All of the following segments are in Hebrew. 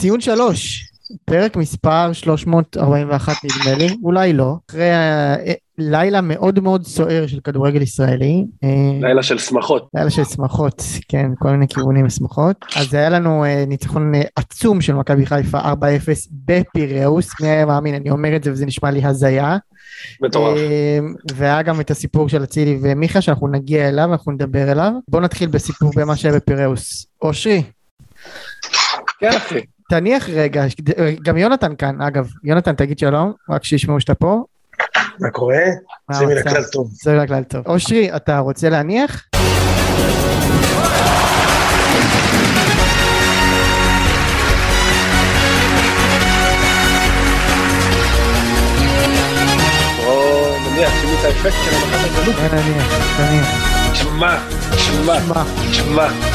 ציון שלוש, פרק מספר 341 נדמה לי, אולי לא, אחרי אה, לילה מאוד מאוד סוער של כדורגל ישראלי. אה, לילה של שמחות. לילה של שמחות, כן, כל מיני כיוונים לשמחות. אז היה לנו אה, ניצחון עצום של מכבי חיפה 4-0 בפיראוס, מי היה מאמין, אני אומר את זה וזה נשמע לי הזיה. מטורף. והיה גם את הסיפור של אצילי ומיכה שאנחנו נגיע אליו, אנחנו נדבר אליו. בואו נתחיל בסיפור במה שהיה בפיראוס. אושרי. כן אחי. תניח רגע, גם יונתן כאן, אגב, יונתן תגיד שלום, רק שישמעו שאתה פה. מה קורה? זה מן הכלל טוב. זה מן הכלל טוב. אושרי, אתה רוצה להניח? נניח, נניח. שמע, שמע, שמע.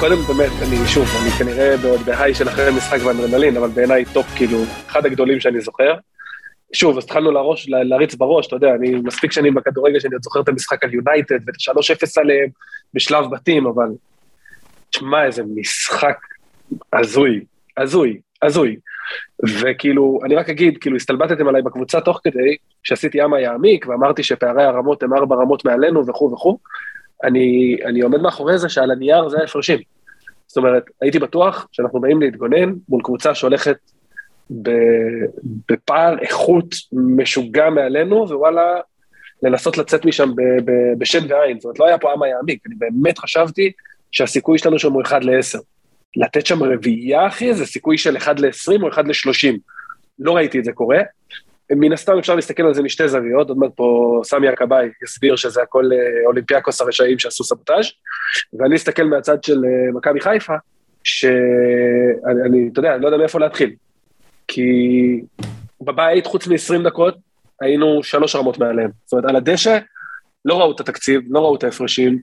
קודם באמת, אני שוב, אני כנראה בעוד ב high של אחרי משחק ואדרנלין, אבל בעיניי top, כאילו, אחד הגדולים שאני זוכר. שוב, אז התחלנו לראש, להריץ בראש, אתה יודע, אני מספיק שנים בכדורגל שאני עוד זוכר את המשחק על יונייטד ואת ה-3-0 עליהם בשלב בתים, אבל... תשמע, איזה משחק הזוי, הזוי, הזוי. וכאילו, אני רק אגיד, כאילו, הסתלבטתם עליי בקבוצה תוך כדי, שעשיתי ימה יעמיק, ואמרתי שפערי הרמות הם ארבע רמות מעלינו וכו' וכו', אני, אני עומד מאחורי זה שעל הנייר זה ההפרשים. זאת אומרת, הייתי בטוח שאנחנו באים להתגונן מול קבוצה שהולכת בפער איכות משוגע מעלינו, ווואלה, לנסות לצאת משם בשן ועין. זאת אומרת, לא היה פה עם היעמיק, אני באמת חשבתי שהסיכוי שלנו שם הוא 1 ל-10. לתת שם רביעייה, אחי, זה סיכוי של 1 ל-20 או 1 ל-30. לא ראיתי את זה קורה. מן הסתם אפשר להסתכל על זה משתי זוויות, עוד מעט פה סמי הכבאי יסביר שזה הכל אה, אולימפיאקוס הרשעים שעשו סבוטאז', ואני אסתכל מהצד של אה, מכבי חיפה, שאני, אתה יודע, אני לא יודע מאיפה להתחיל. כי בבית, חוץ מ-20 דקות, היינו שלוש רמות מעליהם. זאת אומרת, על הדשא לא ראו את התקציב, לא ראו את ההפרשים.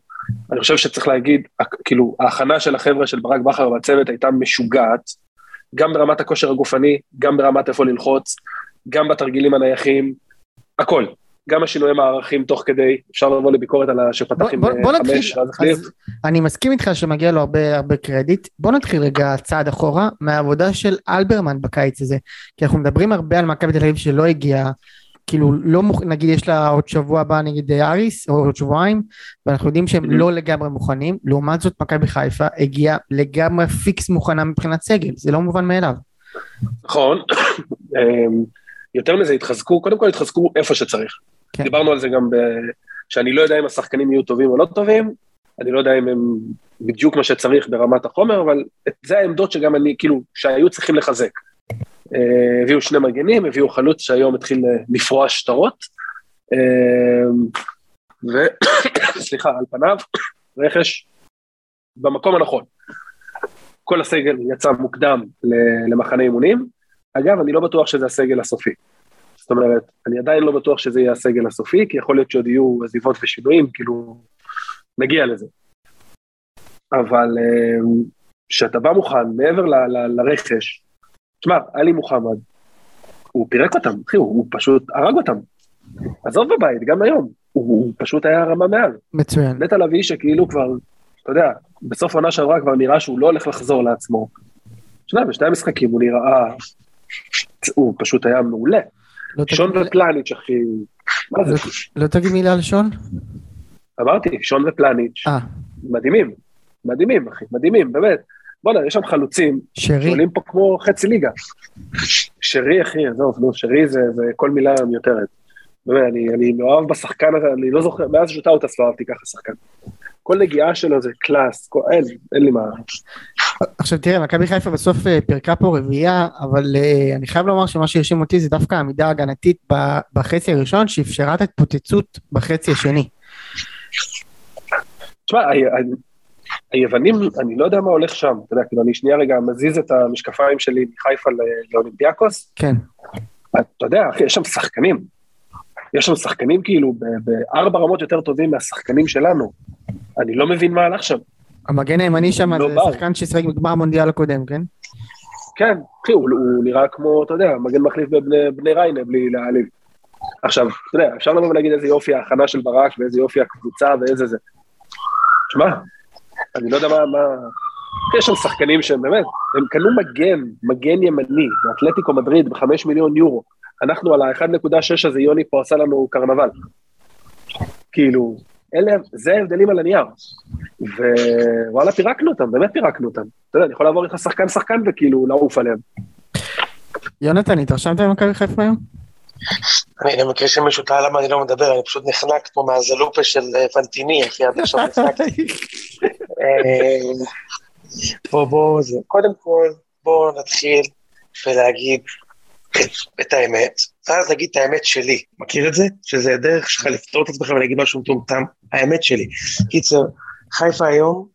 אני חושב שצריך להגיד, כאילו, ההכנה של החבר'ה של ברק בכר והצוות הייתה משוגעת, גם ברמת הכושר הגופני, גם ברמת איפה ללחוץ, גם בתרגילים הנייחים, הכל. גם השינויי מערכים תוך כדי, אפשר לבוא לביקורת על שפתח עם חמש, ואז החליף. אני מסכים איתך שמגיע לו הרבה הרבה קרדיט. בוא נתחיל רגע צעד אחורה מהעבודה של אלברמן בקיץ הזה. כי אנחנו מדברים הרבה על מכבי תל אביב שלא הגיעה, כאילו לא מוכ... נגיד יש לה עוד שבוע הבא נגיד אריס, או עוד שבועיים, ואנחנו יודעים שהם לא לגמרי מוכנים. לעומת זאת מכבי חיפה הגיעה לגמרי פיקס מוכנה מבחינת סגל, זה לא מובן מאליו. נכון. יותר מזה, התחזקו, קודם כל התחזקו איפה שצריך. כן. דיברנו על זה גם ב... שאני לא יודע אם השחקנים יהיו טובים או לא טובים, אני לא יודע אם הם בדיוק מה שצריך ברמת החומר, אבל זה העמדות שגם אני, כאילו, שהיו צריכים לחזק. אה, הביאו שני מגנים, הביאו חלוץ שהיום התחיל אה, לפרוע שטרות, אה, וסליחה, על פניו, רכש במקום הנכון. כל הסגל יצא מוקדם למחנה אימונים, אגב, אני לא בטוח שזה הסגל הסופי. זאת אומרת, אני עדיין לא בטוח שזה יהיה הסגל הסופי, כי יכול להיות שעוד יהיו עזיבות ושינויים, כאילו, נגיע לזה. אבל כשאתה בא מוכן, מעבר ל- ל- לרכש, תשמע, עלי מוחמד, הוא פירק אותם, אחי, הוא, הוא פשוט הרג אותם. עזוב בבית, גם היום, הוא, הוא פשוט היה רמה מעל. מצוין. נטע לביא שכאילו כבר, אתה יודע, בסוף עונה שעברה כבר נראה שהוא לא הולך לחזור לעצמו. יודע, בשתי המשחקים הוא נראה, הוא פשוט היה מעולה. לא שון תגיד... ופלניץ', אחי, מה זה? לא, לא תגיד מילה על שון? אמרתי, שון ופלניץ', אה. מדהימים, מדהימים, אחי, מדהימים, באמת. בוא'נה, יש שם חלוצים, שרי, שעולים פה כמו חצי ליגה. שרי, אחי, עזוב, נו, שרי זה, זה כל מילה מיותרת. באמת, אני, אני מאוהב בשחקן הזה, אני לא זוכר, מאז שטאוטס לא אהבתי ככה שחקן. כל נגיעה שלו זה קלאס, כל, אין, אין לי מה. עכשיו תראה, מכבי חיפה בסוף אה, פירקה פה רביעייה, אבל uh, אני חייב לומר שמה שהרשים אותי זה דווקא העמידה ההגנתית בחצי הראשון, שאפשרה את ההתפוצצות בחצי השני. תשמע, היוונים, אני לא יודע מה הולך שם, אתה יודע, כאילו אני שנייה רגע מזיז את המשקפיים שלי מחיפה לאולימפיאקוס. כן. אתה יודע, אחי, יש שם שחקנים. יש שם שחקנים כאילו בארבע רמות יותר טובים מהשחקנים שלנו. אני לא מבין מה הלך שם. המגן הימני שם לא זה באו. שחקן ששיחק בגמר המונדיאל הקודם, כן? כן, אחי, הוא, הוא נראה כמו, אתה יודע, מגן מחליף בבני ריינה, בלי להעליב. עכשיו, אתה יודע, אפשר לבוא ולהגיד איזה יופי ההכנה של ברק, ואיזה יופי הקבוצה, ואיזה זה. תשמע, אני לא יודע מה, מה, יש שם שחקנים שהם באמת, הם קנו מגן, מגן ימני, באתלטיקו מדריד בחמש מיליון יורו. אנחנו על ה-1.6 הזה, יוני פה עשה לנו קרנבל. כאילו, אלה, זה ההבדלים על הנייר. ווואלה, פירקנו אותם, באמת פירקנו אותם. אתה יודע, אני יכול לעבור איתך שחקן-שחקן וכאילו לעוף עליהם. יונתן, התרשמת במכבי חיפה היום? אני במקרה שמישהו טעה למה אני לא מדבר, אני פשוט נחנקת פה מהזלופה של אה, פנטיני, אחי, עד עכשיו נחנקתי. אה, בוא, בוא, זה. קודם כל, בוא נתחיל ולהגיד את האמת, ואז להגיד את האמת שלי. מכיר את זה? שזה דרך שלך לפתור את עצמך ולהגיד משהו מטומטם. האמת שלי. קיצר, חיפה היום,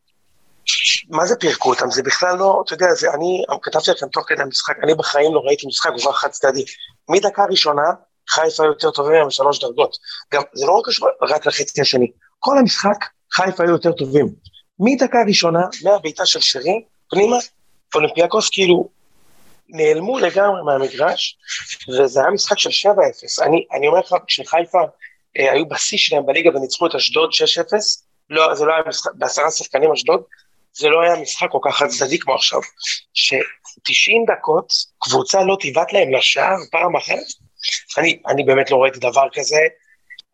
מה זה פירקו אותם? זה בכלל לא, אתה יודע, זה, אני כתבתי לכם תוך כדי המשחק, אני בחיים לא ראיתי משחק כך חד צדדי. מדקה ראשונה, חיפה יותר טובים מהם בשלוש דרגות. גם, זה לא קשור רק לחצי השני. כל המשחק, חיפה היו יותר טובים. מדקה ראשונה, מהבעיטה של שרי, פנימה, אולימפיאקוס כאילו נעלמו לגמרי מהמגרש, וזה היה משחק של 7-0. אני, אני אומר לך, כשחיפה אה, היו בשיא שלהם בליגה וניצחו את אשדוד 6-0, לא, זה לא היה משחק, בעשרה שחקנים אשדוד, זה לא היה משחק כל כך חד צדדי כמו עכשיו. ש-90 דקות קבוצה לא תיבט להם לשער פעם אחת, אני, אני באמת לא ראיתי דבר כזה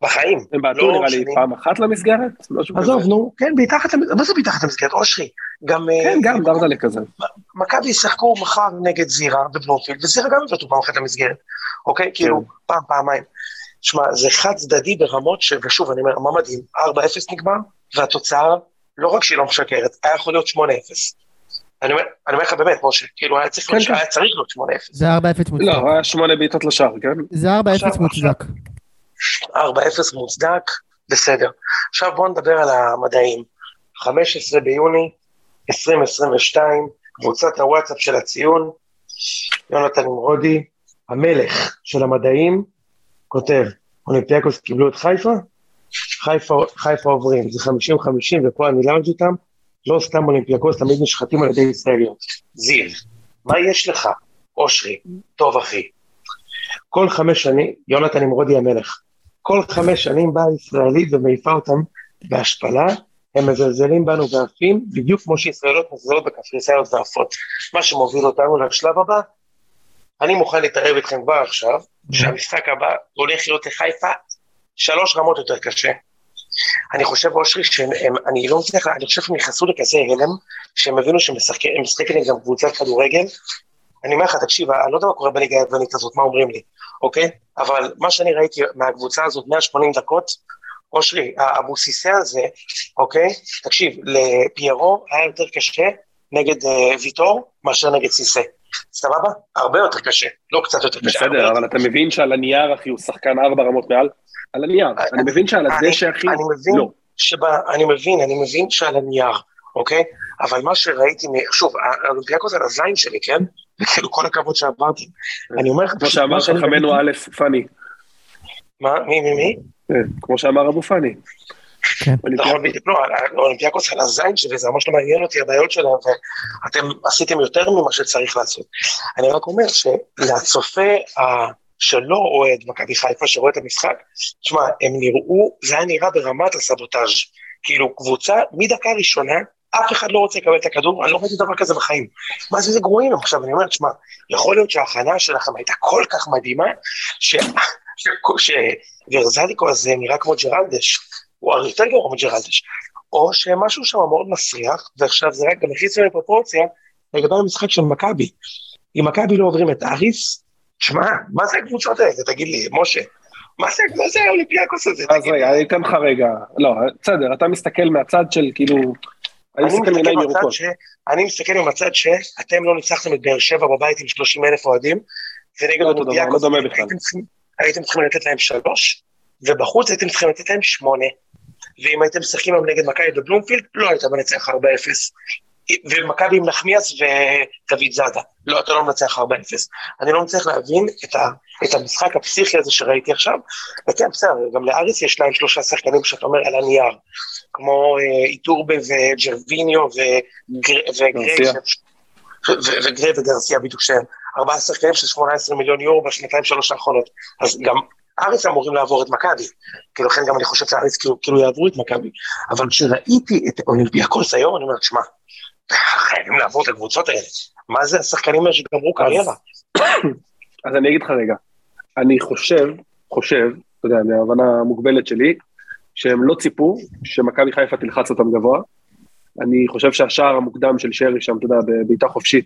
בחיים. הם בעטו לא נראה לי פעם אחת למסגרת? עזוב, נו, כן, מתחת למסגרת, מה זה מתחת למסגרת? אושרי. גם... אה, כן, גם דרדלה כזה. מכבי ישחקו מחר נגד זירה בבלומפילד, וזירה גם יבטאו פעם אחת למסגרת, אוקיי? כן. כאילו, פעם, פעמיים. שמע, זה חד צדדי ברמות ש... ושוב, אני אומר, מה מדהים? 4-0 נגמר, והתוצאה, לא רק שהיא לא משקרת, היה יכול להיות 8-0. אני אומר לך באמת, משה, כאילו היה צריך כן, כן. להיות 8-0. זה 4-0 מוצדק. לא, היה 8 בעיטות לשער, כן? זה 4-0 מוצדק. 4-0 מוצדק, בסדר. עכשיו בואו נדבר על המדעים. 15 ביוני 2022, קבוצת הוואטסאפ של הציון, יונתן נמרודי, המלך של המדעים, כותב, אולימפיאקוס קיבלו את חיפה, חיפה, חיפה עוברים, זה 50-50 ופה אני לארג' איתם, לא סתם אולימפיאקוס תמיד נשחטים על ידי ישראליות. זיו, מה יש לך? אושרי, טוב אחי. כל חמש שנים, יונתן נמרודי המלך, כל חמש שנים באה ישראלית ומעיפה אותם בהשפלה, הם מזלזלים בנו ועפים, בדיוק כמו שישראלות מזלזלות בקפריסאיות ועפות. מה שמוביל אותנו לשלב הבא, אני מוכן להתערב איתכם כבר עכשיו, שהמשחק הבא הולך להיות לחיפה שלוש רמות יותר קשה. אני חושב, אושרי, שאני לא מצליח, אני חושב שהם נכנסו לכזה הלם, שהם הבינו שהם משחקים נגד קבוצת כדורגל. אני אומר לך, תקשיב, אני לא יודע מה קורה בליגה היוונית הזאת, מה אומרים לי, אוקיי? אבל מה שאני ראיתי מהקבוצה הזאת, 180 דקות, אושרי, האבוסיסה הזה, אוקיי? תקשיב, לפיירו היה יותר קשה נגד uh, ויטור מאשר נגד סיסה. סבבה? הרבה יותר קשה, לא קצת יותר קשה. בסדר, אבל אתה מבין שעל הנייר, אחי, הוא שחקן ארבע רמות מעל? על הנייר. אני מבין שעל הדשא, אחי, לא. אני מבין, אני מבין שעל הנייר, אוקיי? אבל מה שראיתי, שוב, האולימפיאקוס על הזין שלי, כן? וכאילו כל הכבוד שעברתי. אני אומר לך, כמו שאמר חכמנו אבו פאני. מה? מי, מי, מי? כן, כמו שאמר אבו פאני. כן. נכון, בדיוק, לא, האולימפיאקוס על הזין שלי, זה ממש לא מעניין אותי הבעיות שלהם, ואתם עשיתם יותר ממה שצריך לעשות. אני רק אומר שלצופה שלא אוהד מכבי חיפה, שרואה את המשחק, תשמע, הם נראו, זה היה נראה ברמת הסבוטאז'. כאילו, קבוצה, מדקה ראשונה, אף אחד לא רוצה לקבל את הכדור, אני לא ראיתי דבר כזה בחיים. מה זה, זה גרועים עכשיו, אני אומר, תשמע, יכול להיות שההכנה שלכם הייתה כל כך מדהימה, שוורזליקו הזה נראה כמו ג'רלדש, הוא הרי יותר גרוע מג'רלדש, או שמשהו שם מאוד מסריח, ועכשיו זה רק גם הכניס לי פרופורציה לגבי המשחק של מכבי. אם מכבי לא עוברים את אריס, שמע, מה זה הקבוצות האלה? תגיד לי, משה. מה זה, מה זה האולימפיאקוס הזה? אז רגע, אני אתן לך רגע, לא, בסדר, אתה מסתכל מהצד של כאילו, אני מסתכל מעיניים ירוקות. אני מסתכל מהצד שאתם לא ניצחתם את באר שבע בבית עם 30 אלף אוהדים, ונגד לא אולימפיאקוס לא הייתם צריכים לתת להם שלוש, ובחוץ הייתם צריכים לתת להם שמונה. ואם הייתם משחקים היום נגד מכבי בבלומפילד, לא היית מנצח 4-0. ומכבי עם נחמיאס ודוד זאדה. לא, אתה לא מנצח 4-0. אני לא מצליח להבין את, ה, את המשחק הפסיכי הזה שראיתי עכשיו. וכן, בסדר, גם לאריס יש להם שלושה שחקנים שאתה אומר על הנייר, כמו אה, איטורבה וג'רוויניו וגריי וגרסיה בדיוק שהם ארבעה שחקנים של 18 מיליון יורו בשנתיים שלוש האחרונות. אז גם אריס אמורים לעבור את מכבי. כאילו, לכן גם אני חושב שאריס כאילו, כאילו יעברו את מכבי. אבל כשראיתי את אולימפיאקוס היום, אני אומר, שמע, חייבים לעבור את הקבוצות האלה. מה זה השחקנים האלה שגמרו קריירה? אז אני אגיד לך רגע, אני חושב, חושב, אתה יודע, מההבנה המוגבלת שלי, שהם לא ציפו שמכבי חיפה תלחץ אותם גבוה. אני חושב שהשער המוקדם של שרי שם, אתה יודע, בבעיטה חופשית,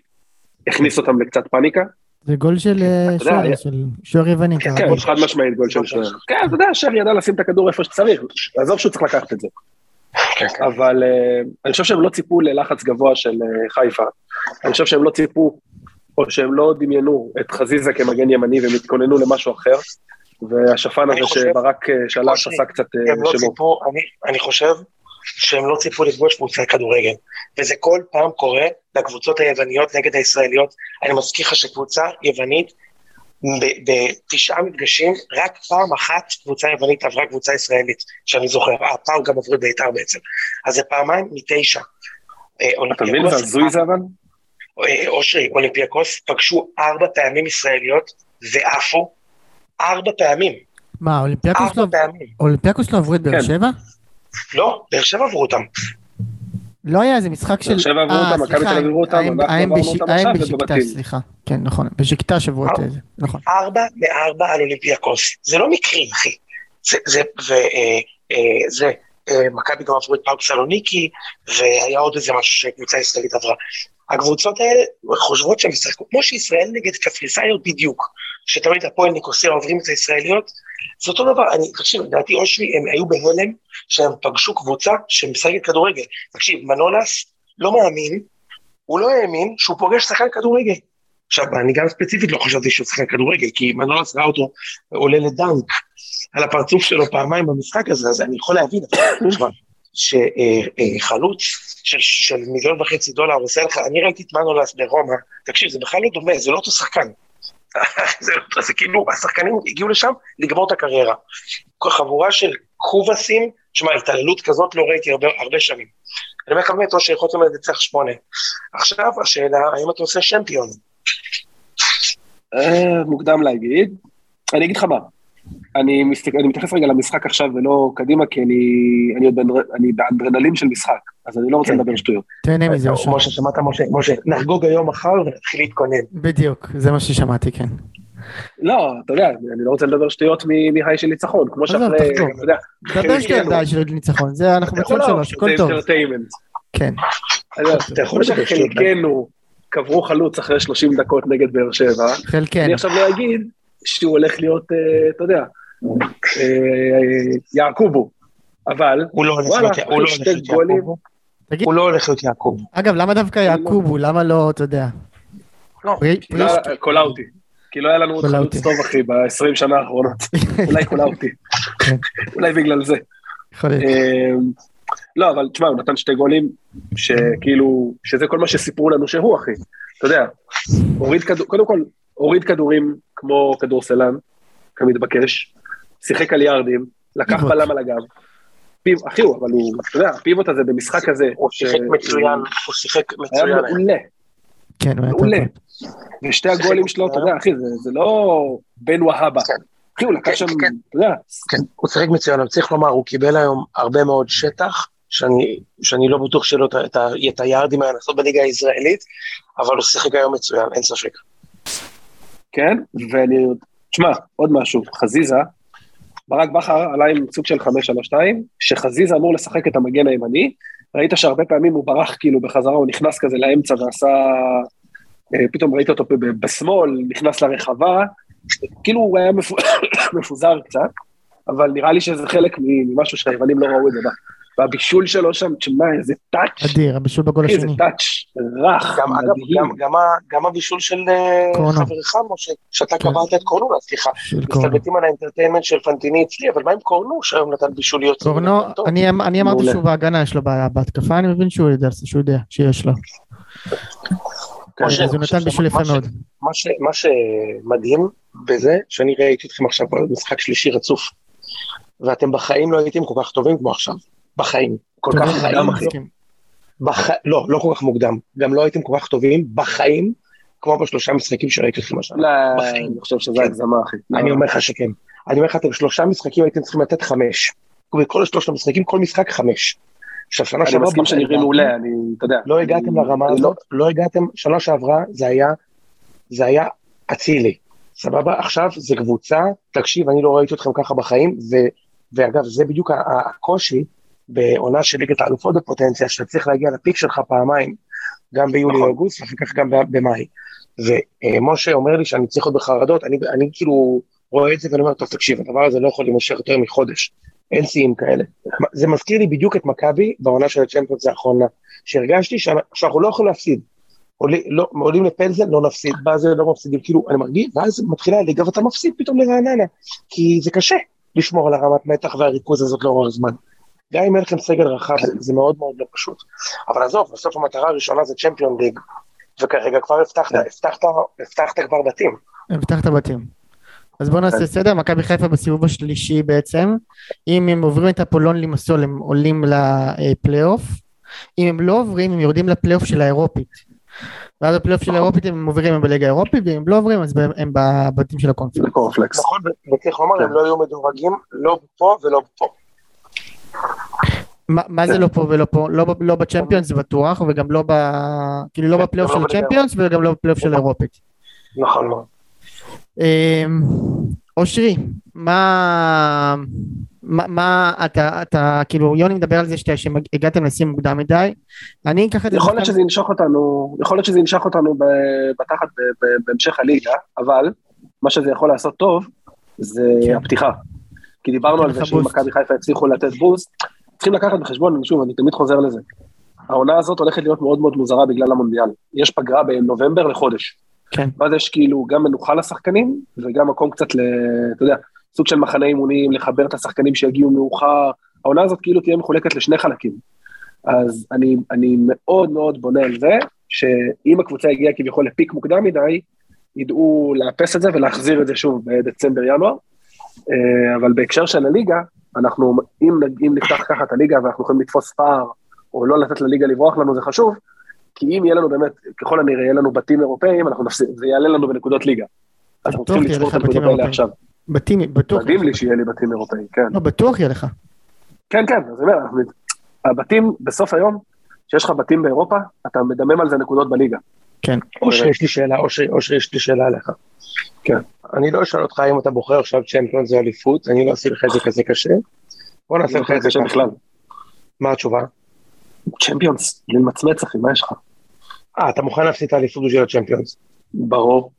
הכניס אותם לקצת פאניקה. זה גול של אה, שוער, של שוער יווני. כן, חד משמעית גול של שוער. כן, אתה יודע, שרי ידע לשים את הכדור איפה שצריך, עזוב שהוא צריך לקחת את זה. כן, כן. אבל אה, אני חושב שהם לא ציפו ללחץ גבוה של אה, חיפה. אני חושב שהם לא ציפו, או שהם לא דמיינו את חזיזה כמגן ימני והם התכוננו למשהו אחר. והשפן הזה שברק שלח עשה קצת לא שמות. אני חושב שהם לא ציפו לפגוש קבוצה כדורגל. וזה כל פעם קורה לקבוצות היווניות נגד הישראליות. אני מזכיר לך שקבוצה יוונית, בתשעה מפגשים, רק פעם אחת קבוצה יוונית עברה קבוצה ישראלית, שאני זוכר. הפעם גם עברו בית"ר בעצם. אז זה פעמיים מתשע. אה, אתה מבין זה הזוי זה אבל? אה, אושרי, אולימפיאקוס פגשו ארבע פעמים ישראליות ועפו ארבע פעמים. מה, אולימפיאקוס לא עברו את באר כן. שבע? לא, באר שבע עברו אותם. לא היה איזה משחק של... באר שבע עברו אותם, מכבי תל אביב עברו אותם, אנחנו עברנו אותם עכשיו ובבתים. סליחה, כן, נכון, בשקטה שברו את זה, נכון. ארבע מארבע על אולימפיאקוס, זה לא מקרי, אחי. זה, וזה, אה, אה, אה, מכבי גם עברו את פארק סלוניקי, והיה עוד איזה משהו שקבוצה ישראלית עברה. הקבוצות האלה חושבות שהם ישחקו, כמו שישראל נגד קפריסאיות בדיוק, שתמיד הפועל ניקוסיה עוברים את הישראליות, זה אותו דבר, אני, תקשיב, לדעתי אושרי, הם היו בהלם שהם פגשו קבוצה שמשחקת כדורגל. תקשיב, מנולס לא מאמין, הוא לא האמין שהוא פוגש שחקן כדורגל. עכשיו, אני גם ספציפית לא חשבתי שהוא שחקן כדורגל, כי מנולס ראה אותו עולה לדנק על הפרצוף שלו פעמיים במשחק הזה, אז אני יכול להבין, שחלוץ של, של מיליון וחצי דולר עושה לך, אני ראיתי את מנולס ברומא, תקשיב, זה בכלל לא דומה, זה לא אותו שחקן. זה, זה כאילו, השחקנים הגיעו לשם לגמור את הקריירה. חבורה של קובסים, תשמע, התעללות כזאת לא ראיתי הרבה, הרבה שנים. אני אומר לך באמת, או שיכולתם לנצח שמונה. עכשיו השאלה, האם אתה עושה שמפיון? אה, מוקדם להגיד. אני אגיד לך מה, אני, מסתכל, אני מתייחס רגע למשחק עכשיו ולא קדימה, כי אני, אני עוד אני באנדרנלין של משחק, אז אני לא רוצה כן, לדבר. שטויות. תהנה מזה, אושר. משה, שמעת משה, משה, נחגוג היום מחר ונתחיל להתכונן. בדיוק, זה מה ששמעתי, כן. לא, אתה יודע, אני לא רוצה לדבר שטויות מהי של ניצחון, כמו שאחרי, אתה יודע. דבר שטויות מהי של ניצחון, זה אנחנו מצאים שלוש, הכל טוב. זה אינטרטיימנט. כן. אתה יכול שחלקנו קברו חלוץ אחרי 30 דקות נגד באר שבע. חלקנו. אני עכשיו לא אגיד שהוא הולך להיות, אה, אתה יודע, אה, יעקובו. אבל, הוא לא הולך להיות יעקובו. הוא לא הולך להיות יעקובו. אגב, למה דווקא יעקובו? למה לא, אתה יודע? לא, קולאוטי. כי לא היה לנו עוד חלוץ טוב, אחי, ב-20 שנה האחרונות. אולי קולאוטי. כן. אולי בגלל זה. אה, לא, אבל תשמע, הוא נתן שתי גולים, שכאילו, שזה כל מה שסיפרו לנו שהוא, אחי. אתה יודע, הוריד כדור, קודם כל, הוריד כדורים כמו כדורסלן, כמתבקש, שיחק על יארדים, לקח בלם על הגב. פיב, אחי הוא, אבל הוא, אתה יודע, הפיבוט הזה במשחק הזה. הוא שיחק מצוין, הוא שיחק מצוין. היה מעולה. כן, הוא היה מעולה. ושתי הגולים שלו, אתה יודע, אחי, זה לא בן והבה. כן. אחי, הוא לקח כן, שם, כן. אתה יודע. כן, הוא שיחק מצוין, אבל צריך לומר, הוא קיבל היום הרבה מאוד שטח, שאני, שאני לא בטוח שלא את, את היארדים היה לעשות בליגה הישראלית, אבל הוא שיחק היום מצוין, אין ספק. כן, ואני, תשמע, עוד משהו, חזיזה, ברק בכר עלה עם סוג של 5-3-2, שחזיזה אמור לשחק את המגן הימני, ראית שהרבה פעמים הוא ברח כאילו בחזרה, הוא נכנס כזה לאמצע ועשה, אה, פתאום ראית אותו בשמאל, נכנס לרחבה, כאילו הוא היה מפוזר קצת, אבל נראה לי שזה חלק ממשהו שהיוונים לא ראו את זה. והבישול שלו שם, תשמע, איזה טאץ'. אדיר, הבישול בגול השני. איזה טאץ' רך, גם, מדהים. אגב, גם, גם, גם הבישול של אה, חברך, משה, שאתה כן. קבעת את קורנו סליחה. מסתלבטים על האינטרטיינמנט של פנטיני אצלי, אבל מה עם קורנו, שהיום נתן בישול יוצא? קורנו, אני, אני אמרתי שהוא בהגנה, יש לו בעיה בהתקפה, אני מבין שהוא יודע, שהוא יודע שיש לו. כן, אז הוא נתן בישול יפה מאוד. מה שמדהים בזה, שאני ראיתי אתכם עכשיו במשחק שלישי רצוף, ואתם בחיים לא הייתם כל כך טובים כמו עכשיו. בחיים. כל כך חיים. בח... לא, לא כל כך מוקדם. גם לא הייתם כל כך טובים בחיים, כמו בשלושה משחקים שראיתי אתכם השנה. לא, אני חושב שזה כן. הגזמה, אחי. אני אומר לך שכן. אני אומר לך, אתם שלושה משחקים הייתם צריכים לתת חמש. בכל שלושת המשחקים, כל משחק חמש. עכשיו, שנה שעברה... אני מסכים שנראים מעולה, אני, אתה יודע. לא הגעתם לרמה לא- הזאת, לא הגעתם, שנה שעברה זה היה, זה היה אצילי. סבבה? עכשיו זה קבוצה, תקשיב, אני לא ראיתי אתכם ככה בחיים, ו, ואגב, זה בדיוק הקושי בעונה של ליגת האלופות בפוטנציה, שאתה צריך להגיע לפיק שלך פעמיים, גם ביולי-אוגוסט, נכון. ואחר כך גם במאי. ומשה אומר לי שאני צריך להיות בחרדות, אני, אני כאילו רואה את זה ואני אומר, טוב, תקשיב, הדבר הזה לא יכול להימשך יותר מחודש, אין שיאים כאלה. זה מזכיר לי בדיוק את מכבי בעונה של הצ'מפיונס האחרונה, שהרגשתי שאנחנו לא יכולים להפסיד. עולים, לא, עולים לפנזל, לא נפסיד, ואז לא מפסידים, כאילו, אני מרגיש, ואז מתחילה הליגה ואתה מפסיד פתאום לרעננה, כי זה קשה לשמור על הרמת מתח והריכוז הזאת לאורך זמן. גם אם אין לכם סגל רחב, זה, זה מאוד מאוד לא פשוט. אבל עזוב, בסוף המטרה הראשונה זה צ'מפיון ליג, וכרגע כבר הבטחת, הבטחת, הבטחת כבר בתים. הבטחת בתים. אז בואו נעשה סדר, מכבי חיפה בסיבוב השלישי בעצם, אם הם עוברים את אפולון לימסול הם עולים לפלייאוף, אם הם לא עוברים הם יורדים לפלייאוף של האירופית. ואז בפלייאוף של האירופית הם עוברים בליגה האירופית, ואם לא עוברים אז הם בבתים של הקונפלקס. נכון, וצריך לומר, הם לא יהיו מדורגים לא פה ולא פה. מה זה לא פה ולא פה? לא, לא בצ'מפיונס זה בטוח, וגם לא ב... כאילו לא בפלייאוף של הצ'מפיונס וגם לא בפלייאוף של האירופית. נכון מאוד. אמ, אושרי, מה... מה אתה, אתה, כאילו, יוני מדבר על זה שהגעתם לשים מוקדם מדי, אני אקח את זה... יכול להיות שזה ינשוך אותנו, יכול להיות שזה ינשוך אותנו בתחת בהמשך הליגה, אבל מה שזה יכול לעשות טוב, זה כן. הפתיחה. כי דיברנו על זה שאם מכבי חיפה הצליחו לתת בוסט, צריכים לקחת בחשבון, שוב, אני תמיד חוזר לזה. העונה הזאת הולכת להיות מאוד מאוד מוזרה בגלל המונדיאל. יש פגרה בנובמבר לחודש. כן. ואז יש כאילו גם מנוחה לשחקנים, וגם מקום קצת ל... אתה יודע, סוג של מחנה אימונים, לחבר את השחקנים שיגיעו מאוחר. העונה הזאת כאילו תהיה מחולקת לשני חלקים. אז אני, אני מאוד מאוד בונה על זה, שאם הקבוצה הגיעה כביכול לפיק מוקדם מדי, ידעו לאפס את זה ולהחזיר את זה שוב בדצמבר-ינואר. אה, אבל בהקשר של הליגה, אנחנו, אם, אם נפתח ככה את הליגה ואנחנו יכולים לתפוס פער, או לא לתת לליגה לברוח לנו, זה חשוב, כי אם יהיה לנו באמת, ככל הנראה, יהיה לנו בתים אירופאים, אנחנו נפסיד, זה יעלה לנו בנקודות ליגה. אנחנו צריכים לצפור את הנקודות האלה עכשיו. בתים, בטוח. מדהים לי שיהיה לי בתים אירופאים, כן. לא, בטוח יהיה לך. כן, כן, אז אומר, הבתים בסוף היום, כשיש לך בתים באירופה, אתה מדמם על זה נקודות בליגה. כן. או שיש לי שאלה, או שיש לי שאלה עליך. כן. אני לא אשאל אותך אם אתה בוחר עכשיו צ'מפיון זה אליפות, אני לא אעשה לך את זה כזה קשה. בוא נעשה לך את זה קשה בכלל. מה התשובה? צ'מפיונס, למצמץ אחי, מה יש לך? אה, אתה מוכן להפסיד את האליפות בשביל הצ'מפיונס? ברור.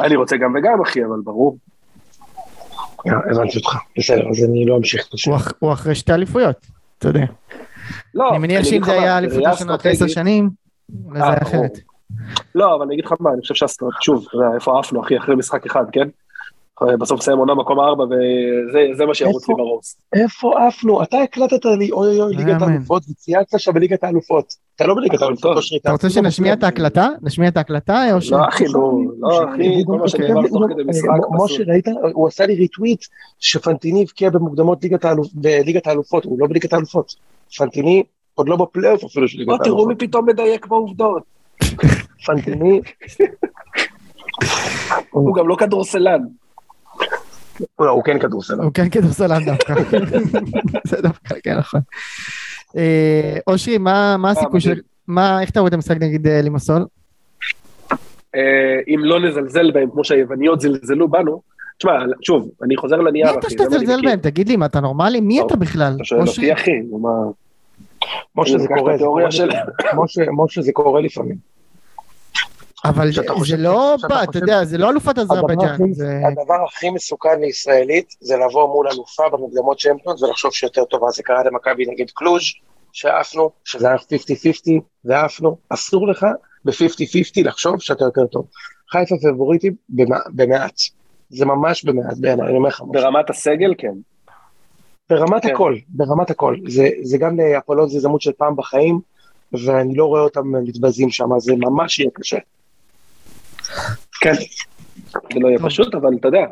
אני רוצה גם וגם אחי, אבל ברור. אה, הבנתי אותך, בסדר, אז אני לא אמשיך את השאלה. הוא אחרי שתי אליפויות, אתה יודע. לא, אני מניח שאם זה היה אליפות השנה אחרי עשר שנים, זה היה אחרת. לא, אבל אני אגיד לך מה, אני חושב שהסטרט, שוב, איפה עפנו, אחי, אחרי משחק אחד, כן? בסוף נסיים עונה מקום ארבע, וזה מה שירוץ לי בראש. איפה עפנו? אתה הקלטת לי אוי אוי ליגת האלופות, וצייצת שם בליגת האלופות. אתה לא בליגת האלופות, אתה רוצה שנשמיע את ההקלטה? נשמיע את ההקלטה. לא, אחי, לא, לא, אחי, כל מה שנאמר תוך כדי משחק. משה, ראית? הוא עשה לי ריטוויט שפנטיני הבקיע במוקדמות ליגת האלופות, הוא לא בליגת האלופות. פנטיני עוד לא בפלייאוף אפילו של ליגת האלופות. תראו מי פתאום מדייק בעובדות. פנטיני... הוא גם לא כדורסלן. לא, הוא כן כדורסלן. הוא כן כדורסלן דווקא. זה דווקא, כן, נכון. אה, אושרי, מה אה, הסיכוי של... מה, איך אתה רואה את המשחק נגד אה, לימסול? אם לא נזלזל בהם כמו שהיווניות זלזלו בנו, תשמע, שוב, אני חוזר לנייר, אחי. מי אתה שאתה זלזל בהם? תגיד לי, מה, אתה נורמלי? מי אתה בכלל? אתה שואל אותי, אחי, מה... משה, זה קורה, לפעמים. אבל זה לא, אתה יודע, זה לא אלופת אזרבייג'אן. הדבר הכי מסוכן לישראלית זה לבוא מול אלופה במוקדמות צ'מפיונס ולחשוב שיותר טובה. זה קרה למכבי נגד קלוז' שעפנו, שזה היה 50-50 ועפנו. אסור לך ב-50-50 לחשוב שאתה יותר טוב. חיפה פבוריטים במעט. זה ממש במעט בעיניי, אני אומר לך. ברמת הסגל, כן. ברמת כן. הכל, ברמת הכל. זה, זה גם לאפולון זה הזדמנות של פעם בחיים, ואני לא רואה אותם מתבזים שם, זה ממש יהיה קשה. כן, זה לא יהיה פשוט, אבל אתה יודע,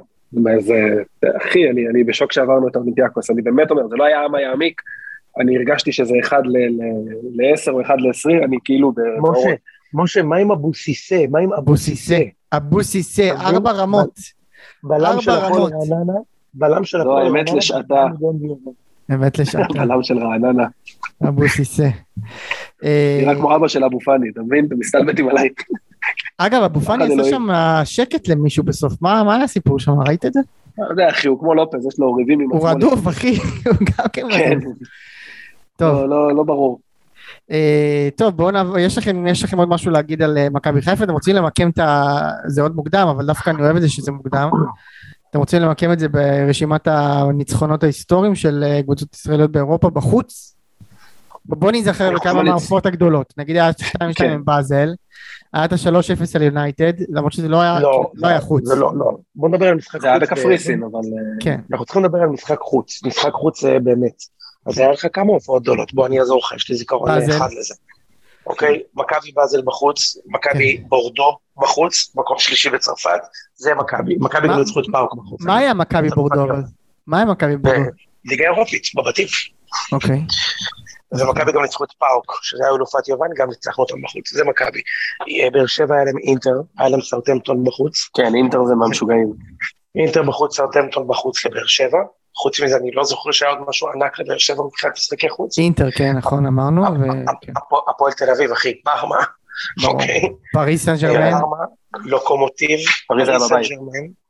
זה, אחי, אני, אני בשוק שעברנו את אולימפיאקוס, אני באמת אומר, זה לא היה עמה יעמיק, אני הרגשתי שזה אחד ל-10 או אחד ל-20, אני כאילו... משה, משה, מה עם אבוסיסה? מה עם אבוסיסה? אבוסיסה, ארבע רמות. בלם של הפועל רעננה, בלם של הפועל רעננה. זו האמת לשעתה. אמת לשקר. הבלם של רעננה. אבו סיסא. נראה כמו אבא של אבו פאני, אתה מבין? אתם מסתלבטים עליי. אגב, אבו פאני עשה שם שקט למישהו בסוף, מה היה הסיפור שם, ראית את זה? לא יודע, אחי, הוא כמו לופז, יש לו ריבים עם עצמו. הוא רדוף, אחי, הוא גם כן רדוף. טוב. לא, לא ברור. טוב, בואו נעבור, יש לכם, יש לכם עוד משהו להגיד על מכבי חיפה? אתם רוצים למקם את ה... זה עוד מוקדם, אבל דווקא אני אוהב את זה שזה מוקדם. אתם רוצים למקם את זה ברשימת הניצחונות ההיסטוריים של קבוצות ישראליות באירופה בחוץ? בוא נזכר בכמה מהעופות הגדולות, נגיד היה 2-2 עם באזל, היה את ה-3-0 על יונייטד, למרות שזה לא היה, לא, לא היה חוץ. זה לא, לא. בוא נדבר על משחק חוץ. זה היה בקפריסין, אבל... כן. אנחנו צריכים לדבר על משחק חוץ, משחק חוץ באמת. אז היה לך כמה הופעות גדולות, בוא אני אעזור לך, יש לי זיכרון אחד לזה. אוקיי, מכבי באזל בחוץ, מכבי בורדו בחוץ, מקום שלישי בצרפת, זה מכבי, מכבי גם ניצחו את פאוק בחוץ. מה היה מכבי בורדו אבל? מה היה מכבי בורדו? ליגה אירופית, בבתים. אוקיי. ומכבי גם ניצחו את פאוק, שזה היה אלופת יוון, גם ניצחנו אותם בחוץ, זה מכבי. באר שבע היה להם אינטר, היה להם סאות'המפטון בחוץ. כן, אינטר זה מהמשוגעים. אינטר בחוץ, סאות'המפטון בחוץ לבאר שבע. חוץ מזה אני לא זוכר שהיה עוד משהו ענק לבאר שבע מבחינת משחקי חוץ. אינטר, כן, נכון, אמרנו. הפועל תל אביב, אחי, פארמה. אוקיי. פריז סן ג'רמן. לוקומוטיב. פריז היה בבית.